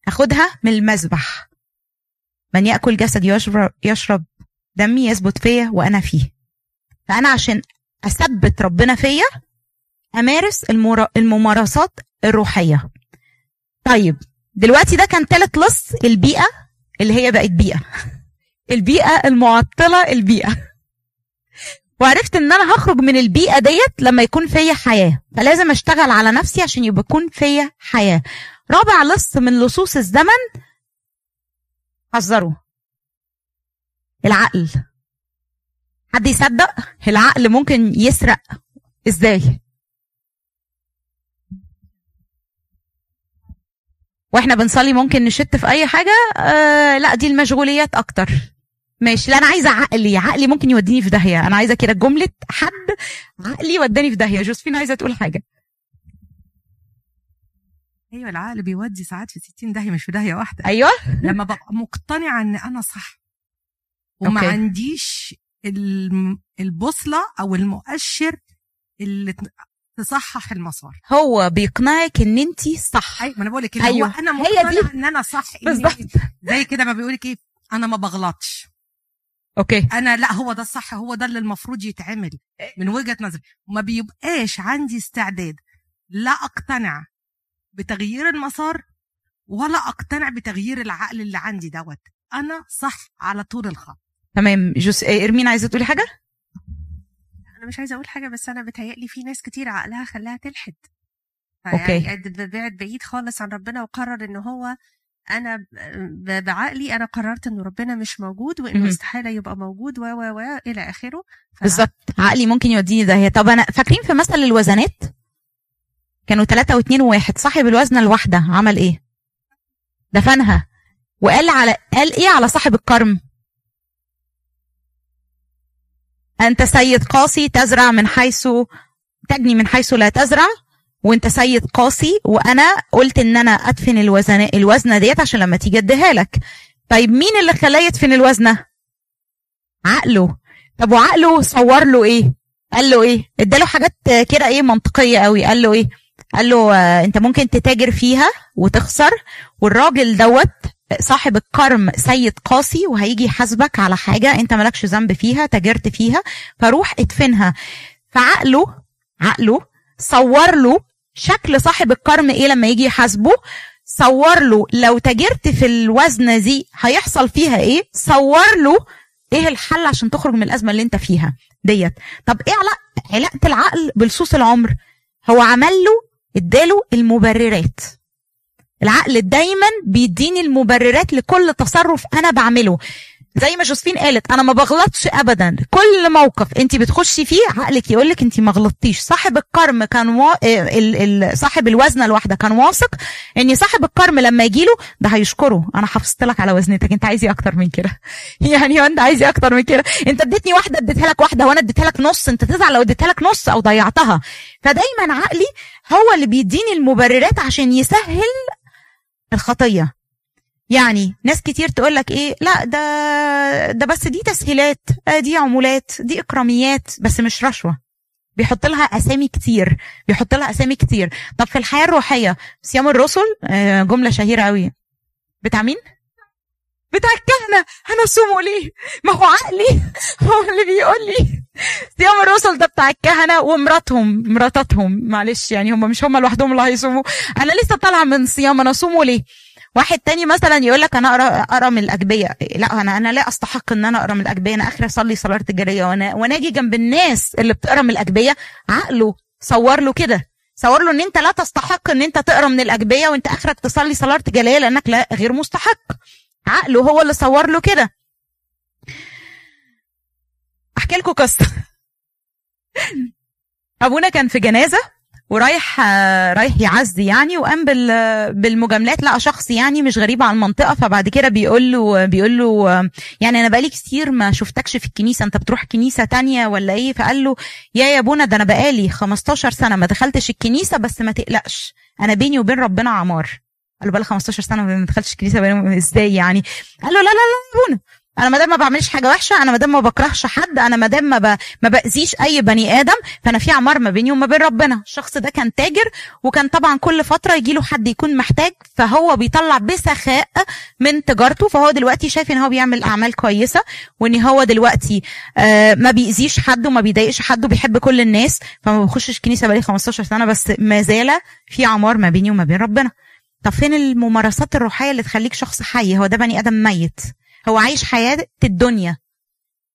هاخدها من المسبح من يأكل جسدي يشرب يشرب دمي يثبت فيا وأنا فيه. فأنا عشان أثبت ربنا فيا أمارس الممارسات الروحية. طيب دلوقتي ده كان تالت لص البيئة اللي هي بقت بيئة. البيئة المعطلة البيئة. وعرفت إن أنا هخرج من البيئة ديت لما يكون فيا حياة. فلازم أشتغل على نفسي عشان يبقى يكون فيا حياة. رابع لص من لصوص الزمن حذروا العقل. حد يصدق؟ العقل ممكن يسرق. إزاي؟ وإحنا بنصلي ممكن نشت في أي حاجة؟ آه لا دي المشغوليات أكتر. ماشي. لا أنا عايزة عقلي. عقلي ممكن يوديني في داهية. أنا عايزة كده جملة حد عقلي وداني في داهية. جوزفين عايزة تقول حاجة. أيوه العقل بيودي ساعات في 60 داهية مش في داهية واحدة. أيوه. لما ببقى مقتنعة إن أنا صح وما okay. عنديش البوصلة أو المؤشر اللي تصحح المسار. هو بيقنعك إن انت صح. اي ما أنا بقول لك أيوة. أيوة. أنا. مقتنعة إن أنا صح بالظبط. زي كده ما بيقولك إيه أنا ما بغلطش. okay. أنا لا هو ده الصح هو ده اللي المفروض يتعمل من وجهة نظري. وما بيبقاش عندي استعداد لا أقتنع بتغيير المسار ولا أقتنع بتغيير العقل اللي عندي دوت. أنا صح على طول الخط. تمام. جوس إيه، إرمين عايزة تقولي حاجة؟ أنا مش عايزة أقول حاجة بس أنا بتهيألي في ناس كتير عقلها خلاها تلحد. أوكي. يعني بعد بعيد خالص عن ربنا وقرر إن هو أنا ب- بعقلي أنا قررت ان ربنا مش موجود وإنه. استحاله يبقى موجود و و و إلى آخره. ف- بالظبط. عقلي ممكن يوديني داهيه طب أنا فاكرين في مثل الوزنات؟ كانوا ثلاثة واثنين وواحد صاحب الوزنة الواحدة عمل إيه؟ دفنها. وقال على قال إيه على صاحب الكرم؟ أنت سيد قاسي تزرع من حيث تجني من حيث لا تزرع. وانت سيد قاسي وأنا قلت إن أنا أدفن الوزن الوزنة ديت عشان لما تيجي أديها لك. طيب مين اللي خلاه يدفن الوزنة؟ عقله. طب وعقله صور له إيه؟ قال له إيه؟ إداله حاجات كده إيه منطقية قوي قال له إيه؟ قال له آه، أنت ممكن تتاجر فيها وتخسر والراجل دوت صاحب الكرم سيد قاسي وهيجي يحاسبك على حاجة أنت مالكش ذنب فيها تاجرت فيها فروح ادفنها. فعقله عقله صور له شكل صاحب الكرم إيه لما يجي يحاسبه؟ صور له لو تاجرت في الوزنه دي هيحصل فيها إيه؟ صور له إيه الحل عشان تخرج من الأزمة اللي أنت فيها ديت. طب إيه علاقه علاقة العقل بلصوص العمر؟ هو عمل له اداله المبررات. العقل دايما بيديني المبررات لكل تصرف أنا بعمله. زي ما جوزفين قالت أنا ما بغلطش ابدا. كل موقف انت بتخشي فيه عقلك يقول لك انت ما غلطتيش. صاحب الكرم كان وا... ال... ال... صاحب الوزنة الواحدة كان واثق إن صاحب الكرم لما يجي له ده هيشكره. أنا حافظت لك على وزنتك أنت عايز إيه أكتر من كده؟ يعني أنت عايز إيه أكتر من كده؟ أنت اديتني واحدة اديتها لك واحدة وأنا اديتها لك نص. أنت تزعل لو اديتها لك نص أو ضيعتها. فدايما عقلي هو اللي بيديني المبررات عشان يسهل الخطية. يعني ناس كتير تقول لك إيه لا ده ده بس دي تسهيلات آه دي عمولات دي إكراميات بس مش رشوة. بيحط لها أسامي كتير بيحط لها أسامي كتير. طب في الحياة الروحية صيام الرسل آه جملة شهيرة قوي بتاع مين؟ بتاع الكهنة. هنصوموا ليه؟ ما هو عقلي. هو اللي بيقول لي. صيام الرسل ده بتاع الكهنة ومراتهم مراتاتهم. معلش يعني هم مش هم لوحدهم اللي هيصوموا. أنا لسه طالعة من صيام أنا أصومه ليه؟ واحد تاني مثلا يقول لك أنا اقرا اقرا من الأجبية. لا أنا أنا لا أستحق إن أنا اقرا من الأجبية. أنا اخر أصلي صلاة الجاريه وأنا وأنا أجي جنب الناس اللي بتقرا من الأجبية عقله صور له كده. صور له إن أنت لا تستحق إن أنت تقرا من الأجبية وأنت آخرك تصلي صلاة جاريه لأنك لا غير مستحق. عقله هو اللي صور له كده. أحكي لكم قصة. أبونا كان في جنازة. ورايح آه، رايح يعزي يعني وقام بال- بالمجاملات لقى شخص يعني مش غريب عن المنطقة. فبعد كده بيقول له بيقول له يعني أنا بقالي كتير ما شفتكش في الكنيسة أنت بتروح كنيسة تانية ولا إيه؟ فقال له يا يا ابونا ده أنا بقالي 15 سنة ما دخلتش الكنيسة بس ما تقلقش أنا بيني وبين ربنا عمار قال له بقالي 15 سنة ما دخلتش الكنيسة إزاي يعني؟ قال له لا لا لا يا ابونا أنا ما دام ما بعملش حاجة وحشة أنا ما دام ما بكرهش حد أنا ما دام ما, ب... ما بأذيش أي بني آدم فأنا في عمار ما بيني وما بين ربنا. الشخص ده كان تاجر وكان طبعا كل فترة يجي له حد يكون محتاج فهو بيطلع بسخاء من تجارته فهو دلوقتي شايف إن هو بيعمل أعمال كويسة وإن هو دلوقتي آه ما بيأذيش حد وما بيضايقش حد وبيحب كل الناس فما بخشش كنيسة بقالي 15 سنة بس ما زال في عمار ما بيني وما بين ربنا. طب فين الممارسات الروحية اللي تخليك شخص حي؟ هو ده بني آدم ميت. هو عايش حياة الدنيا.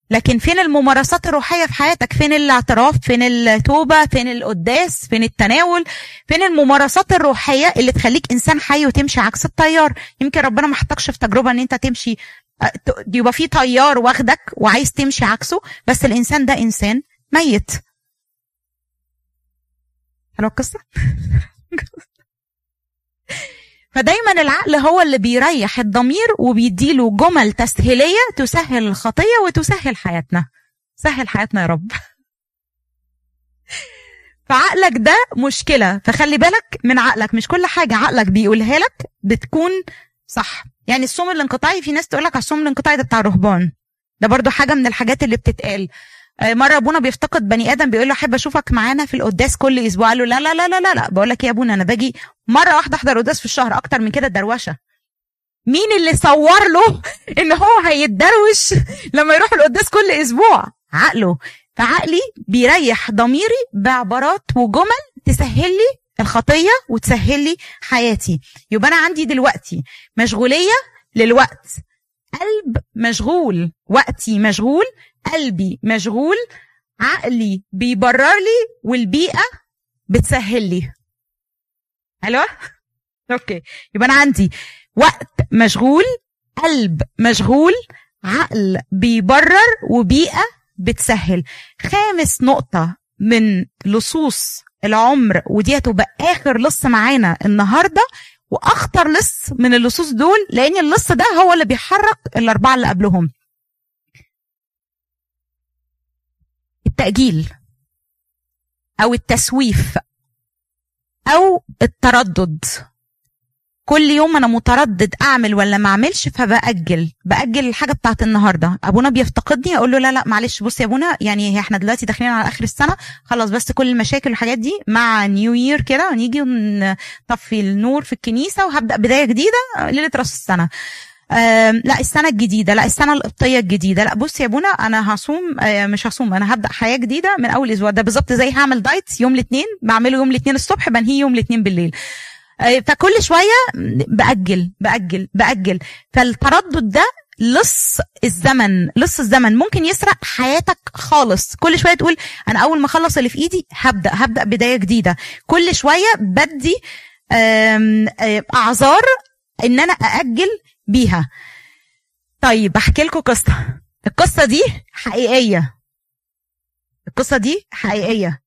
لكن فين الممارسات الروحية في حياتك؟ فين الاعتراف؟ فين التوبة؟ فين القداس؟ فين التناول؟ فين الممارسات الروحية اللي تخليك إنسان حي وتمشي عكس التيار؟ يمكن ربنا ما حطكش في تجربة إن أنت تمشي يبقى في تيار واخدك وعايز تمشي عكسه بس الإنسان ده إنسان ميت. حلوة القصة؟ فدايما العقل هو اللي بيريح الضمير وبيديله جمل تسهيلية تسهل الخطية وتسهل حياتنا. سهل حياتنا يا رب. فعقلك ده مشكلة. فخلي بالك من عقلك. مش كل حاجة عقلك بيقولها لك بتكون صح. يعني الصوم الانقطاعي في ناس تقول لك على الصوم الانقطاعي ده بتاع الرهبان ده برضو حاجة من الحاجات اللي بتتقال. مرة أبونا بيفتقد بني آدم بيقول له أحب أشوفك معانا في القداس كل أسبوع. قال له لا لا لا لا لا. بقول لك إيه يا أبونا أنا باجي مرة واحدة أحضر قداس في الشهر أكتر من كده دروشة. مين اللي صور له إن هو هيتدروش لما يروح القداس كل أسبوع؟ عقله. فعقلي بيريح ضميري بعبارات وجمل تسهل لي الخطية وتسهل لي حياتي. يبقى أنا عندي دلوقتي مشغولية للوقت. قلب مشغول. وقتي مشغول قلبي مشغول عقلي بيبرر لي والبيئة بتسهل لي. حلوة؟ أوكي. يبقى أنا عندي وقت مشغول قلب مشغول عقل بيبرر وبيئة بتسهل. خامس نقطة من لصوص العمر ودي هتبقى آخر لص معانا النهارده وأخطر لص من اللصوص دول لأن اللص ده هو اللي بيحرك الأربعة اللي قبلهم. التأجيل أو التسويف أو التردد. كل يوم أنا متردد أعمل ولا ما أعملش فبأجل. بأجل الحاجة بتاعت النهارده. أبونا بيفتقدني أقول له لا لا معلش بص يا أبونا يعني هي إحنا دلوقتي داخلين على آخر السنة خلص بس كل المشاكل والحاجات دي مع نيو يير كده ونيجي نطفي النور في الكنيسة وهبدأ بداية جديدة ليلة رأس السنة. آم، لا السنة الجديدة لا السنة القبطية الجديدة. لا بص يا ابونا أنا هصوم آه، مش هصوم أنا هبدأ حياة جديدة من أول أسبوع. ده بالظبط زي هعمل دايت يوم الاثنين بعمله يوم الاثنين الصبح بنهيه يوم الاثنين بالليل. آه، فكل شوية بأجل بأجل بأجل. فالتردد ده لص الزمن لص الزمن. ممكن يسرق حياتك خالص. كل شوية تقول أنا أول ما أخلص اللي في إيدي هبدأ هبدأ بداية جديدة. كل شوية بدي آه، أعذار إن أنا أأجل بيها. طيب احكي لكم قصة. القصة دي حقيقية. القصة دي حقيقية.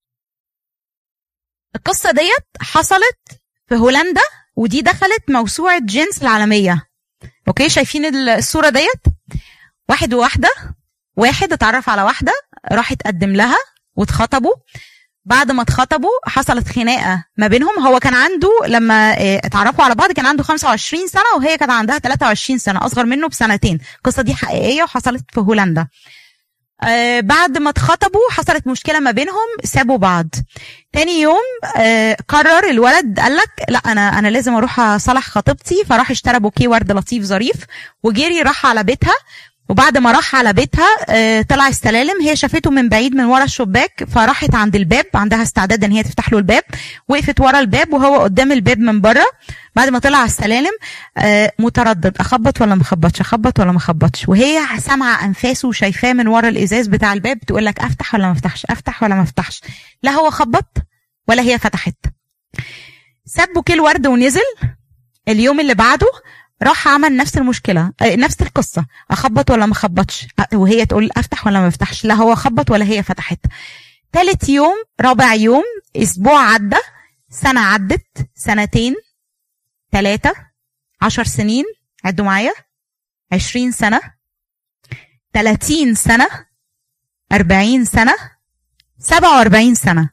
القصة ديت حصلت في هولندا ودي دخلت موسوعة جينيس العالمية. okay؟ شايفين الصورة ديت؟ واحد وواحدة. واحد اتعرف على واحدة راح اتقدم لها واتخطبوا. بعد ما اتخطبوا حصلت خناقة ما بينهم. هو كان عنده لما آه، اتعرفوا على بعض كان عنده 25 سنة وهي كانت عندها 23 سنة أصغر منه بسنتين. القصة دي حقيقية وحصلت في هولندا. آه بعد ما اتخطبوا حصلت مشكلة ما بينهم سابوا بعض. تاني يوم آه قرر الولد قال لك لا أنا أنا لازم أروح أصالح خطيبتي فراح اشترى بوكيه ورد لطيف ظريف وجري راح على بيتها وبعد ما راح على بيتها آه، طلع السلالم هي شافته من بعيد من ورا الشباك فراحت عند الباب عندها استعداد إن هي تفتح له الباب. وقفت ورا الباب وهو قدام الباب من بره. بعد ما طلع على السلالم آه، متردد. أخبط ولا ما أخبطش؟ أخبط ولا ما أخبطش؟ وهي سامعة أنفاسه وشايفاه من ورا الإزاز بتاع الباب تقول لك أفتح ولا ما أفتحش؟ أفتح ولا ما أفتحش؟ لا هو خبط ولا هي فتحت. ساب بوكيه الورد ونزل. اليوم اللي بعده راح عمل نفس المشكلة آه، نفس القصة اخبط ولا ما اخبطش؟ آه، وهي تقول افتح ولا ما افتحش؟ لا هو خبط ولا هي فتحت. تالت يوم رابع يوم أسبوع عدى سنة عدت سنتين ثلاثة عشر سنين عدوا معايا عشرين سنة تلاتين سنة أربعين سنة سبعة وأربعين سنة.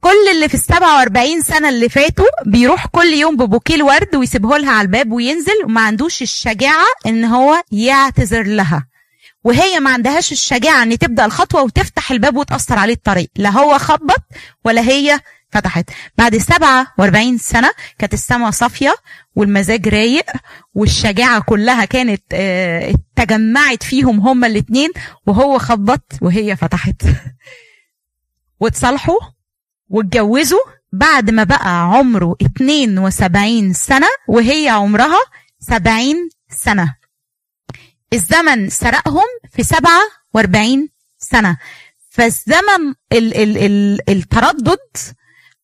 كل اللي في السبعة وأربعين سنة اللي فاتوا بيروح كل يوم ببوكيه الورد ويسيبه لها على الباب وينزل وما عندوش الشجاعة إن هو يعتذر لها. وهي ما عندهاش الشجاعة إن تبدأ الخطوة وتفتح الباب وتأثر عليه الطريق. لا هو خبط ولا هي فتحت. بعد 47 سنة كانت السماء صافية والمزاج رايق والشجاعة كلها كانت آه، تجمعت فيهم هما الاتنين وهو خبط وهي فتحت. واتصالحوا واتجوزوا بعد ما بقى عمره 72 سنة وهي عمرها 70 سنة. الزمن سرقهم في 47 سنة. فالزمن ال ال ال التردد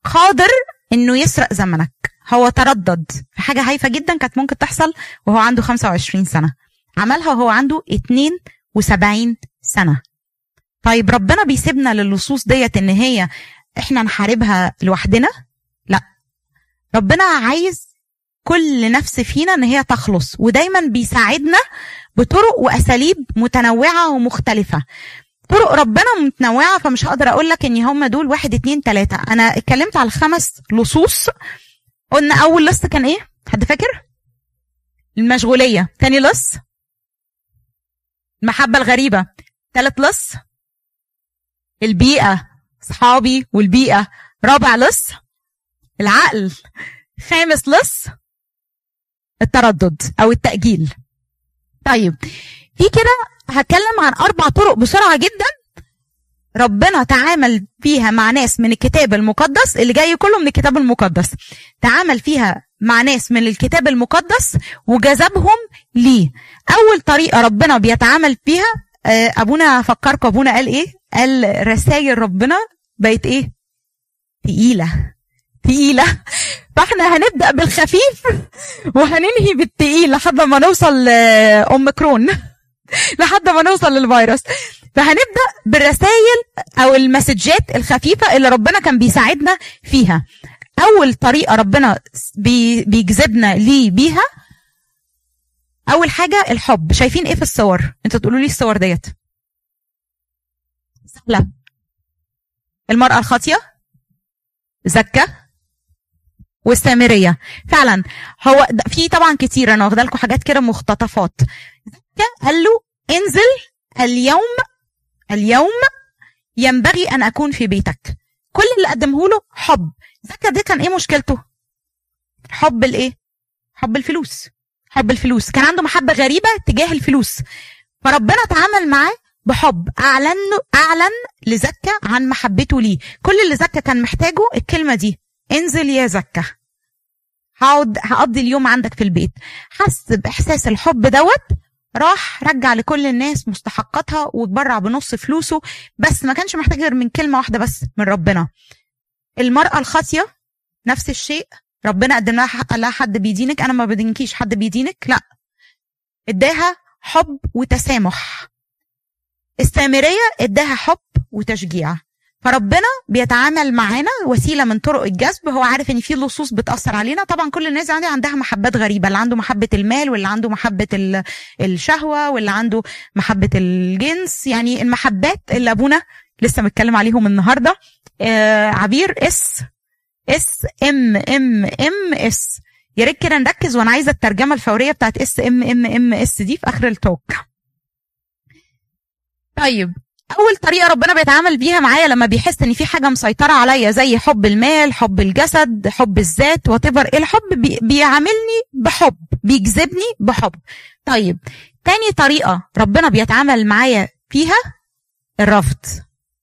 قادر إنه يسرق زمنك. هو تردد. في حاجة هايفة جدا كانت ممكن تحصل وهو عنده 25 سنة. عملها وهو عنده 72 سنة. طيب ربنا بيسيبنا للصوص ديت إن هي إحنا نحاربها لوحدنا؟ لا. ربنا عايز كل نفس فينا إن هي تخلص ودايما بيساعدنا بطرق وأساليب متنوعة ومختلفة. طرق ربنا متنوعة فمش هقدر أقول لك إن هم دول واحد اتنين تلاتة. أنا اتكلمت على الخمس لصوص. قلنا أول لص كان إيه؟ حد فاكر؟ المشغولية. تاني لص؟ المحبة الغريبة. تالت لص؟ البيئة. صحابي والبيئة. رابع لص العقل. خامس لص التردد أو التأجيل. طيب في كده هتكلم عن أربع طرق بسرعة جدا. ربنا تعامل فيها مع ناس من الكتاب المقدس اللي جاي كله من الكتاب المقدس. تعامل فيها مع ناس من الكتاب المقدس وجذبهم ليه. أول طريقة ربنا بيتعامل فيها آه، أبونا فكركم أبونا قال إيه؟ قال رسائل ربنا بقت إيه؟ تقيلة. تقيلة. فإحنا هنبدأ بالخفيف وهننهي بالتقيل لحد ما نوصل لاوميكرون لحد ما نوصل للفيروس. فهنبدأ بالرسائل أو المسجات الخفيفة اللي ربنا كان بيساعدنا فيها. أول طريقة ربنا بي بيجذبنا ليه بيها أول حاجة الحب. شايفين إيه في الصور؟ أنتوا تقولوا لي الصور ديت. سهله المرأة الخاطية زكه والسامريه فعلا هو في طبعا كتير أنا واخدة لكم حاجات كده مختطفات. زكا قال له انزل اليوم اليوم ينبغي أن أكون في بيتك. كل اللي قدمه له حب. زكا ده كان إيه مشكلته؟ حب الإيه؟ حب الفلوس. حب الفلوس. كان عنده محبة غريبة تجاه الفلوس. فربنا تعامل معاه بحب. أعلن أعلن لزكا عن محبته ليه. كل اللي زكا كان محتاجه الكلمة دي. انزل يا زكا. هقعد هقضي اليوم عندك في البيت. حس بإحساس الحب دوت. راح رجع لكل الناس مستحقاتها واتبرع بنص فلوسه. بس ما كانش محتاج غير من كلمة واحدة بس من ربنا. المرأة الخاطيه نفس الشيء. ربنا قدم لها قال لها حد بيدينك. أنا ما بدينكيش حد بيدينك. لا. اداها حب وتسامح. السامريه اداها حب وتشجيع. فربنا بيتعامل معانا وسيلة من طرق الجذب. هو عارف إن في لصوص بتأثر علينا. طبعا كل الناس عندي عندها محبات غريبة. اللي عنده محبة المال واللي عنده محبة ال- الشهوة واللي عنده محبة الجنس. يعني المحبات اللي أبونا لسه متكلم عليهم النهارده. آه عبير S S M M M S يا ريت كده نركز وأنا عايزة الترجمة الفورية بتاعت S M M M S دي في آخر ال talk. طيب أول طريقة ربنا بيتعامل بيها معايا لما بيحس إن في حاجة مسيطرة عليا زي حب المال حب الجسد حب الذات وات الحب بي بيعاملني بحب بيجذبني بحب. طيب تاني طريقة ربنا بيتعامل معايا فيها الرفض.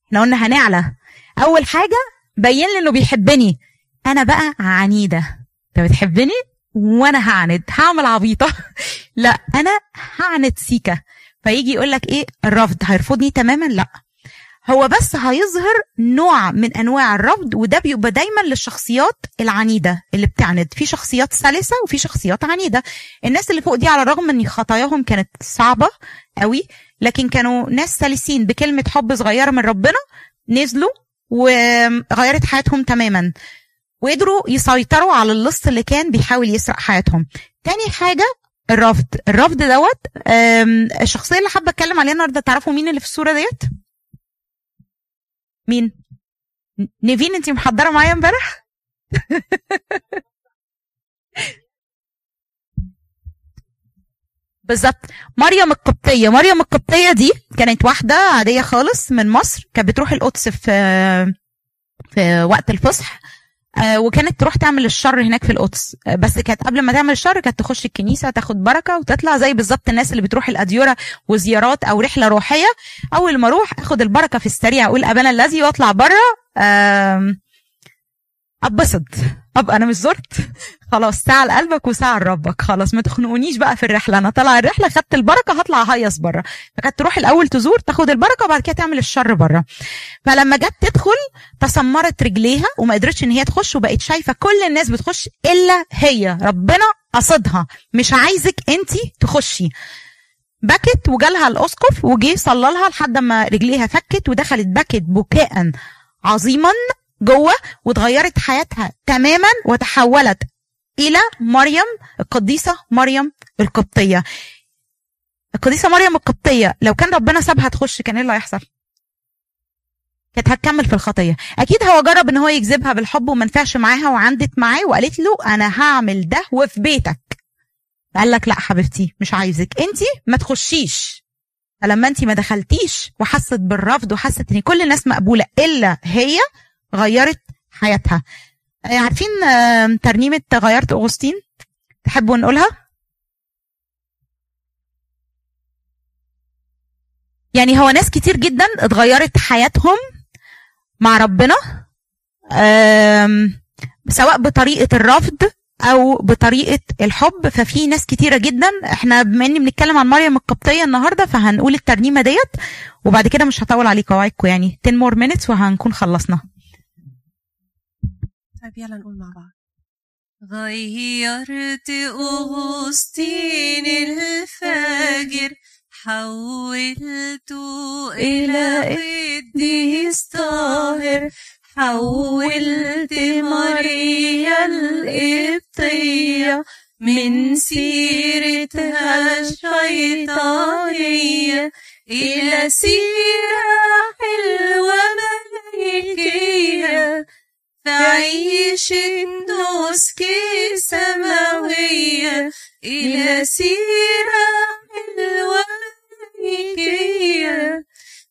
إحنا قلنا هنعلى. أول حاجة بين لي إنه بيحبني. أنا بقى عنيدة. أنت بتحبني؟ وأنا هعند. هعمل عبيطة. لا أنا هعند سيكا فيجي يقول لك إيه؟ الرفض. هيرفضني تماما؟ لا. هو بس هيظهر نوع من أنواع الرفض وده بيبقى دايما للشخصيات العنيدة اللي بتعند في شخصيات سلسة وفي شخصيات عنيدة. الناس اللي فوق دي على الرغم إن خطاياهم كانت صعبة قوي لكن كانوا ناس سلسين بكلمة حب صغيرة من ربنا نزلوا وغيرت حياتهم تماما. وقدروا يسيطروا على اللص اللي كان بيحاول يسرق حياتهم. تاني حاجة الرفض. الرفض دوت الشخصية اللي حابة أتكلم عليها النهارده تعرفوا مين اللي في الصورة ديت؟ مين؟ نيفين انت محضرة معايا امبارح؟ بالظبط. مريم القبطية. مريم القبطية دي كانت واحدة عادية خالص من مصر كانت بتروح القدس في في وقت الفصح. وكانت تروح تعمل الشر هناك في القدس. آه، بس كانت قبل ما تعمل الشر كانت تخش الكنيسة تاخد بركة وتطلع زي بالظبط الناس اللي بتروح الاديره وزيارات أو رحلة روحية. أول ما أروح أخد البركة في السريع أقول أبانا الذي واطلع بره اتبسط ابقى أنا مش زرت. خلاص ساعة لقلبك وساعة لربك. خلاص ما تخنقونيش بقى في الرحلة. أنا طالعة الرحلة خدت البركة هطلع هيص بره فكانت تروح الأول تزور تاخد البركة وبعد كده تعمل الشر بره فلما جت تدخل تسمرت رجليها وما قدرتش إن هي تخش وبقت شايفة كل الناس بتخش إلا هي. ربنا قصدها. مش عايزك انت تخشي. بكت وجالها الاسقف وجي صلى لها لحد ما رجليها فكت ودخلت بكت بكاء عظيما جوه واتغيرت حياتها تماما وتحولت إلى مريم القديسة مريم القبطية. القديسة مريم القبطية لو كان ربنا سابها تخش كان إيه اللي هيحصل؟ كانت هتكمل في الخطية. أكيد هو جرب إن هو يجذبها بالحب وما نفعش معاها وعندت معاه وقالت له أنا هعمل ده وفي بيتك. قال لك لا حبيبتي مش عايزك. أنت ما تخشيش. فلما أنت ما دخلتيش وحست بالرفض وحست إن كل الناس مقبولة إلا هي غيرت حياتها. عارفين آه، ترنيمة غيرت أغسطين؟ تحبوا نقولها؟ يعني هو ناس كتير جدا اتغيرت حياتهم مع ربنا سواء بطريقة الرفض أو بطريقة الحب. ففي ناس كتيرة جدا إحنا بما إني بنتكلم عن مريم القبطية النهارده فهنقول الترنيمة ديت وبعد كده مش هطول عليكم أوعدكم يعني. 10 more minutes وهنكون خلصنا. طيب يلا نقول مع بعض غيرت أغسطين الفجر حولته إلى قديس طاهر حولت ماريا القبطية من سيرتها الشيطانية إلى سيرة حلوة ملائكية تعيش نسك سماوية إلى سيرة ملائكية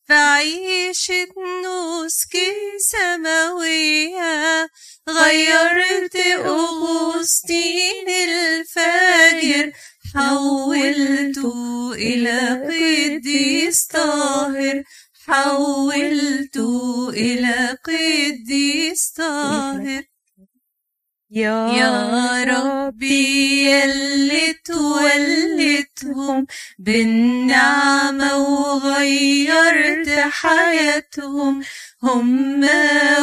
فعيش نسك سماوية غيرت أغسطين الفجر حولته إلى قديس طاهر. حولته إلى قديس طاهر. يا ربي يلي تولدهم بالنعمة وغيرت حياتهم. هما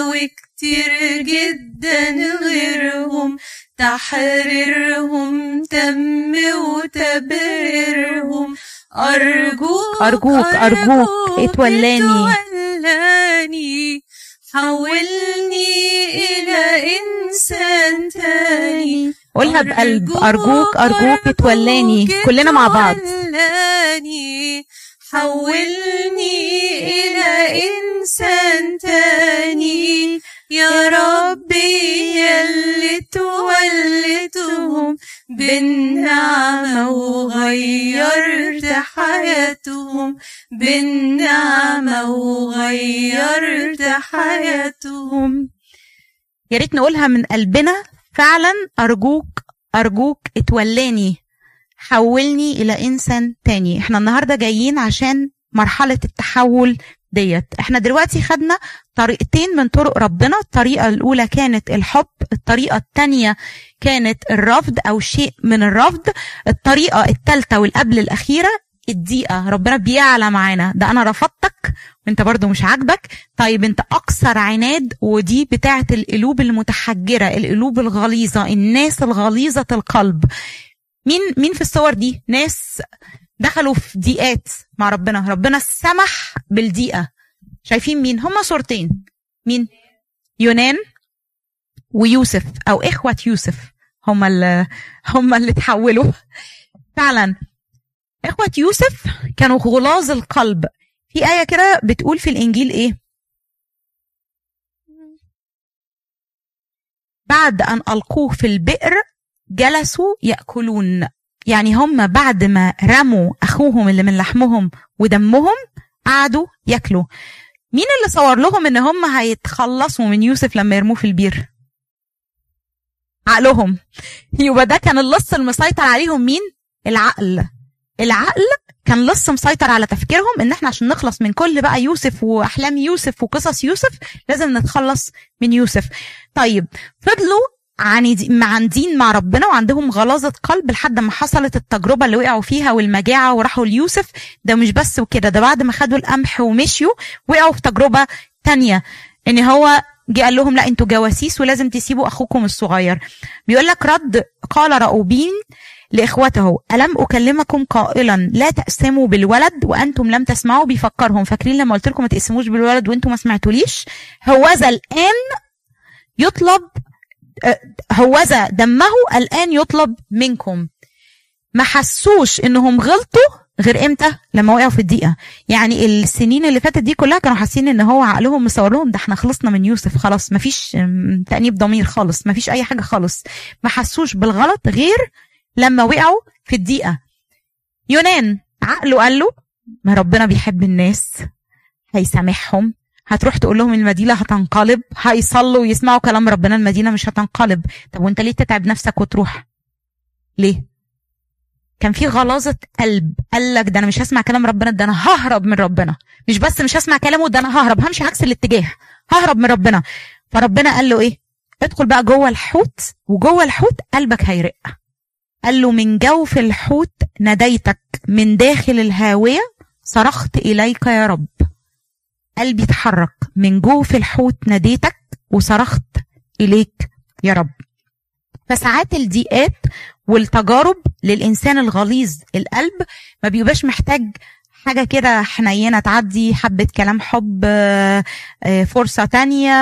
وكتير جدا غيرهم تحريرهم تم وتبريرهم. أرجوك أرجوك أرجوك اتولاني. اتولاني. حولني إلى إنسان تاني. قولها بقلب أرجوك أرجوك اتولاني. كلنا مع بعض. اتولاني. حولني إلى إنسان تاني. يا ربي يلي تولدهم بالنعمة وغيرت حياتهم بالنعمة غيرت حياتهم. يا ريت نقولها من قلبنا. فعلا أرجوك أرجوك اتولاني. حولني إلى إنسان تاني. إحنا النهارده جايين عشان مرحلة التحول ديت. إحنا دلوقتي خدنا طريقتين من طرق ربنا. الطريقة الأولى كانت الحب الطريقة الثانية كانت الرفض أو شيء من الرفض. الطريقة الثالثه والقبل الأخيرة الدقيقه ربنا بيعلى معانا. ده أنا رفضتك وأنت برضو مش عاجبك. طيب أنت أكثر عناد ودي بتاعة القلوب المتحجرة القلوب الغليظة الناس الغليظة القلب. مين مين في الصور دي؟ ناس دخلوا في ضيقات مع ربنا. ربنا سمح بالضيقه شايفين مين؟ هما صورتين. مين؟ يونان ويوسف أو إخوة يوسف. هما اللي هما اللي اتحولوا. فعلا. إخوة يوسف كانوا غلاظ القلب. في آية كده بتقول في الإنجيل إيه؟ بعد أن ألقوه في البئر جلسوا يأكلون. يعني هم بعد ما رموا أخوهم اللي من لحمهم ودمهم قعدوا ياكلوا. مين اللي صور لهم إن هم هيتخلصوا من يوسف لما يرموه في البير؟ عقلهم. يبقى ده كان اللص المسيطر عليهم مين؟ العقل. العقل كان لص مسيطر على تفكيرهم إن إحنا عشان نخلص من كل بقى يوسف وأحلام يوسف وقصص يوسف لازم نتخلص من يوسف. طيب فضلوا معاندين مع ربنا وعندهم غلاظة قلب لحد ما حصلت التجربة اللي وقعوا فيها والمجاعة وراحوا ليوسف. ده مش بس وكده ده بعد ما خدوا القمح ومشيوا وقعوا في تجربة تانية إن هو جه قال لهم لا أنتوا جواسيس ولازم تسيبوا أخوكم الصغير. بيقول لك رد قال رأوبين لإخوته ألم أكلمكم قائلا لا تقسموا بالولد وأنتم لم تسمعوا؟ بيفكرهم. فاكرين لما قلت لكم ما تقسموش بالولد وأنتم ما سمعتوليش؟ هوذا الآن يطلب هوذا دمه الآن يطلب منكم. ما حسوش إنهم غلطوا غير إمتى؟ لما وقعوا في الدقيقه يعني السنين اللي فاتت دي كلها كانوا حاسين إن هو عقلهم مصور لهم ده إحنا خلصنا من يوسف خلاص ما فيش تأنيب ضمير خالص ما فيش أي حاجة خالص. ما حسوش بالغلط غير لما وقعوا في الدقيقه يونان عقله قال له ما ربنا بيحب الناس هيسامحهم هتروح تقول لهم المدينة هتنقلب؟ هيصلوا ويسمعوا كلام ربنا المدينة مش هتنقلب. طب وانت ليه تتعب نفسك وتروح؟ ليه؟ كان في غلاظة قلب قال لك ده أنا مش هسمع كلام ربنا ده أنا ههرب من ربنا. مش بس مش هسمع كلامه ده أنا ههرب. همشي عكس الاتجاه. ههرب من ربنا. فربنا قال له إيه؟ ادخل بقى جوه الحوت وجوه الحوت قلبك هيرق. قال له من جوف الحوت ناديتك من داخل الهاوية صرخت إليك يا رب. قلبي اتحرك. من جوف الحوت ناديتك وصرخت إليك يا رب. فساعات الضيقات والتجارب للإنسان الغليظ القلب ما بيبقاش محتاج حاجة كده حنينة تعدي حبة كلام حب آه، آه، فرصة تانية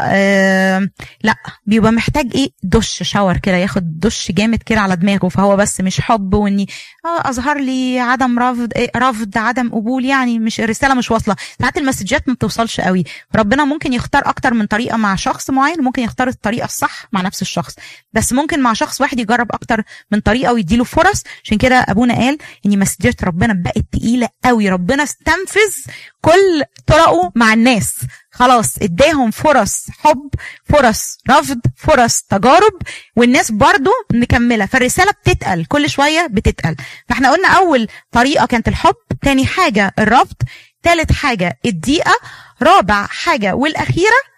آه، لا بيبقى محتاج إيه؟ دش شاور كده ياخد دش جامد كده على دماغه فهو بس مش حب وإني أظهر لي عدم رفض رفض عدم قبول يعني مش الرساله مش واصلة. ساعات المسجات ما بتوصلش قوي. ربنا ممكن يختار أكتر من طريقة مع شخص معين ممكن يختار الطريقة الصح مع نفس الشخص. بس ممكن مع شخص واحد يجرب أكتر من طريقة ويديله فرص. عشان كده أبونا قال إن مسجات ربنا بقت تقيلة قوي. ربنا استنفذ كل طرقه مع الناس. خلاص اداهم فرص حب فرص رفض فرص تجارب والناس برضو مكملة. فالرسالة بتتقل كل شوية بتتقل. فاحنا قلنا أول طريقة كانت الحب تاني حاجة الرفض تالت حاجة الضيقة رابع حاجة والأخيرة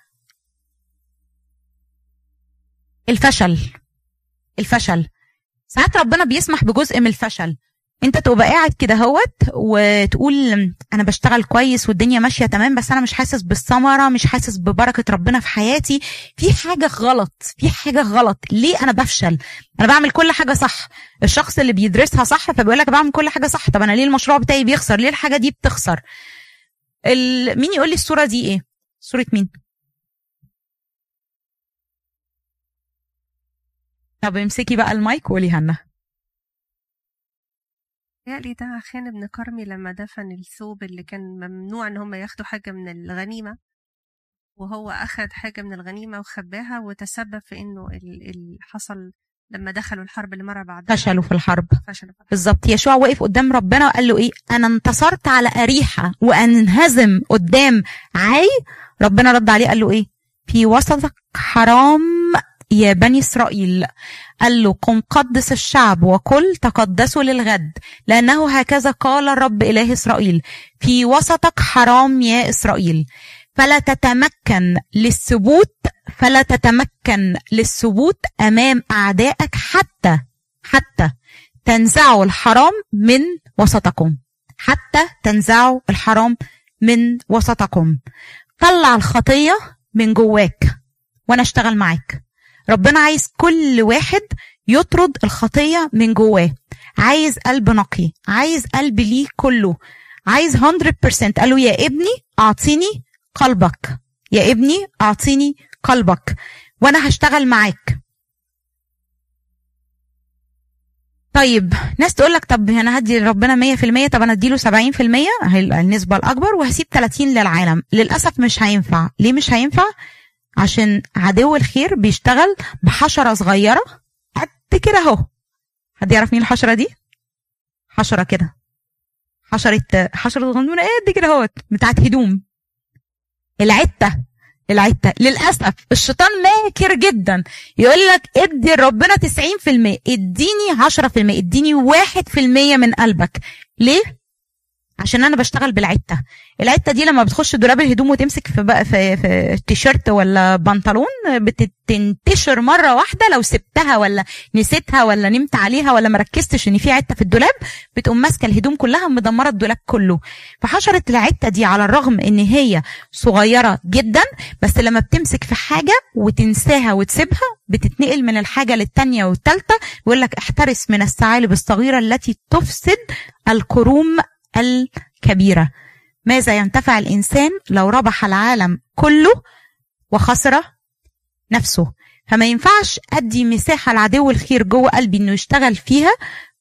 الفشل. الفشل. ساعات ربنا بيسمح بجزء من الفشل. انت تبقى قاعد كده هوت وتقول أنا بشتغل كويس والدنيا ماشية تمام بس أنا مش حاسس بالثمرة مش حاسس ببركة ربنا في حياتي. في حاجة غلط في حاجة غلط. ليه أنا بفشل؟ أنا بعمل كل حاجة صح. الشخص اللي بيدرسها صح فبيقول لك بعمل كل حاجة صح. طب أنا ليه المشروع بتاعي بيخسر؟ ليه الحاجة دي بتخسر؟ ال... مين يقول لي الصورة دي إيه؟ صورة مين؟ طب امسكي بقى المايك وقولي هنا يقلي ده خان ابن كرمي لما دفن الثوب اللي كان ممنوع إن هم ياخدوا حاجة من الغنيمة وهو أخد حاجة من الغنيمة وخباها وتسبب في إنه ال- ال- حصل لما دخلوا الحرب اللي مرة بعدها. فشلوا في الحرب. فشلوا. بالظبط. يشوع وقف قدام ربنا وقال له إيه؟ أنا انتصرت على أريحة وأنهزم قدام عاي ربنا رد عليه قال له إيه؟ في وسطك حرام يا بني إسرائيل. قال له قم قدس الشعب وقل تقدسوا للغد لأنه هكذا قال الرب إله إسرائيل في وسطك حرام يا إسرائيل فلا تتمكن للثبوت فلا تتمكن للثبوت أمام أعدائك حتى حتى تنزعوا الحرام من وسطكم حتى تنزعوا الحرام من وسطكم. طلع الخطية من جواك وأنا أشتغل معاك. ربنا عايز كل واحد يطرد الخطية من جواه. عايز قلب نقي عايز قلب ليه كله. عايز 100% قال له يا ابني أعطيني قلبك. يا ابني أعطيني قلبك. وأنا هشتغل معاك. طيب ناس تقول لك طب أنا هدي لربنا 100% طب أنا أديله 70% هي النسبة الأكبر وهسيب 30 للعالم. للأسف مش هينفع. ليه مش هينفع؟ عشان عدو الخير بيشتغل بحشرة صغيرة. قد كده اهو. حد يعرف مين الحشرة دي؟ حشرة كده. حشرة حشرة صغنونه قد كده اهوت. بتاعت هدوم. العتة. العتة. للأسف الشيطان ماكر جدا. يقول لك ادي ربنا 90% اديني 10% اديني 1% من قلبك. ليه؟ عشان أنا بشتغل بالعتة. العتة دي لما بتخش دولاب الهدوم وتمسك في بقى في, في تيشيرت ولا بنطلون بتنتشر مرة واحدة لو سبتها ولا نسيتها ولا نمت عليها ولا مركزتش ان في عتة في الدولاب بتقوم ماسكة الهدوم كلها مدمرة الدولاب كله. فحشره العتة دي على الرغم ان هي صغيرة جدا بس لما بتمسك في حاجة وتنساها وتسيبها بتتنقل من الحاجة للتانية والتالتة بيقول لك احترس من الثعالب الصغيرة التي تفسد الكروم الكبيرة. ماذا ينتفع الإنسان لو ربح العالم كله وخسر نفسه؟ فما ينفعش أدي مساحة لعدو الخير جوه قلبي إنه يشتغل فيها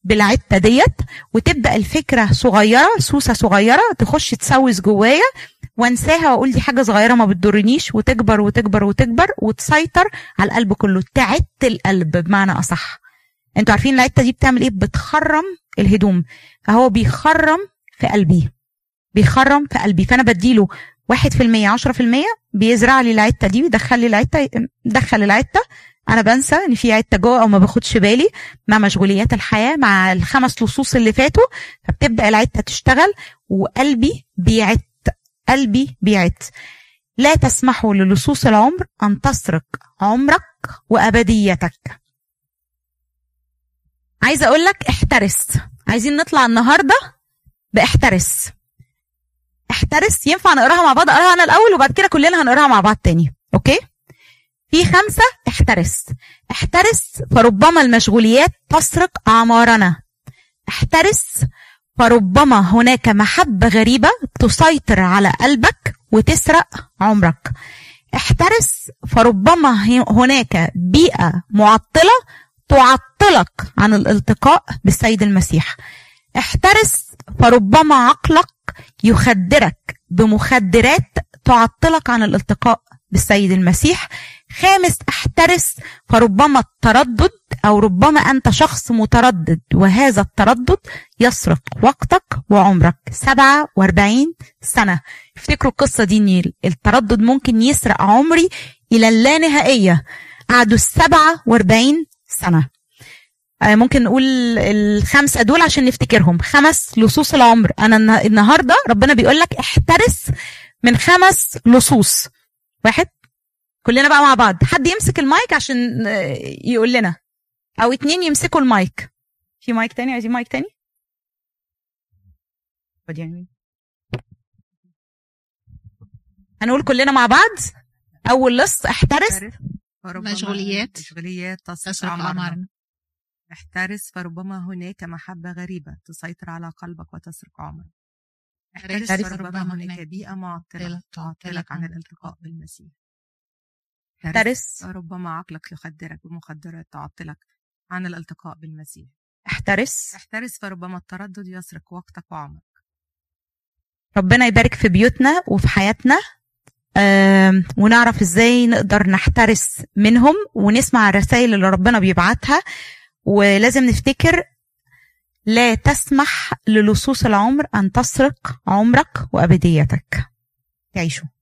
بالعته ديت وتبدأ الفكرة صغيرة سوسة صغيرة تخش تسوس جوايا وانساها وأقول دي حاجة صغيرة ما بتضرنيش وتكبر وتكبر وتكبر وتسيطر على القلب كله تعت القلب بمعنى أصح. أنتوا عارفين العته دي بتعمل إيه؟ بتخرم الهدوم. فهو بيخرم في قلبي بيخرم في قلبي. فأنا بديله واحد في المية عشرة في المية بيزرع لي العتة دي ويدخل لي العتة دخل العتة أنا بنسى إن في عتة جوه أو ما باخدش بالي مع مشغوليات الحياة مع الخمس لصوص اللي فاتوا. فبتبدأ العتة تشتغل وقلبي بيعت قلبي بيعت لا تسمحوا للصوص العمر أن تسرق عمرك وأبديتك. عايزة أقول لك احترس. عايزين نطلع النهارده بأحترس. أحترس ينفع نقراها مع بعض؟ أقراها أنا الأول وبعد كده كلنا هنقراها مع بعض تاني. أوكي؟ في خمسة احترس. احترس فربما المشغوليات تسرق أعمارنا. احترس فربما هناك محبة غريبة تسيطر على قلبك وتسرق عمرك. احترس فربما هناك بيئة معطلة تعطلك عن الالتقاء بالسيد المسيح. احترس فربما عقلك يخدرك بمخدرات تعطلك عن الالتقاء بالسيد المسيح. خامس احترس فربما التردد أو ربما أنت شخص متردد وهذا التردد يسرق وقتك وعمرك. 47 سنة. افتكروا القصة دي ان التردد ممكن يسرق عمري إلى اللانهائية. قعدوا 47 سنة. ممكن نقول الخمسة دول عشان نفتكرهم. خمس لصوص العمر. أنا النهاردة ربنا بيقول لك احترس من خمس لصوص. واحد. كلنا بقى مع بعض. حد يمسك المايك عشان يقول لنا. أو اتنين يمسكوا المايك. في مايك تاني؟ عايزين مايك تاني؟ هنقول كلنا مع بعض. أول لص احترس. مشغوليات. مشغوليات تسرق عمرنا احترس فربما هناك محبة غريبة تسيطر على قلبك وتسرق عمرك. احترس فربما فربما هناك بيئة معطلة تعطلك عن الالتقاء بالمسيح. احترس ربما عقلك يخدرك بمخدرات تعطلك عن الالتقاء بالمسيح. احترس. احترس فربما التردد يسرق وقتك وعمرك. ربنا يبارك في بيوتنا وفي حياتنا. ونعرف إزاي نقدر نحترس منهم ونسمع الرسائل اللي ربنا بيبعتها. ولازم نفتكر لا تسمح للصوص العمر أن تسرق عمرك وأبديتك. تعيشوا.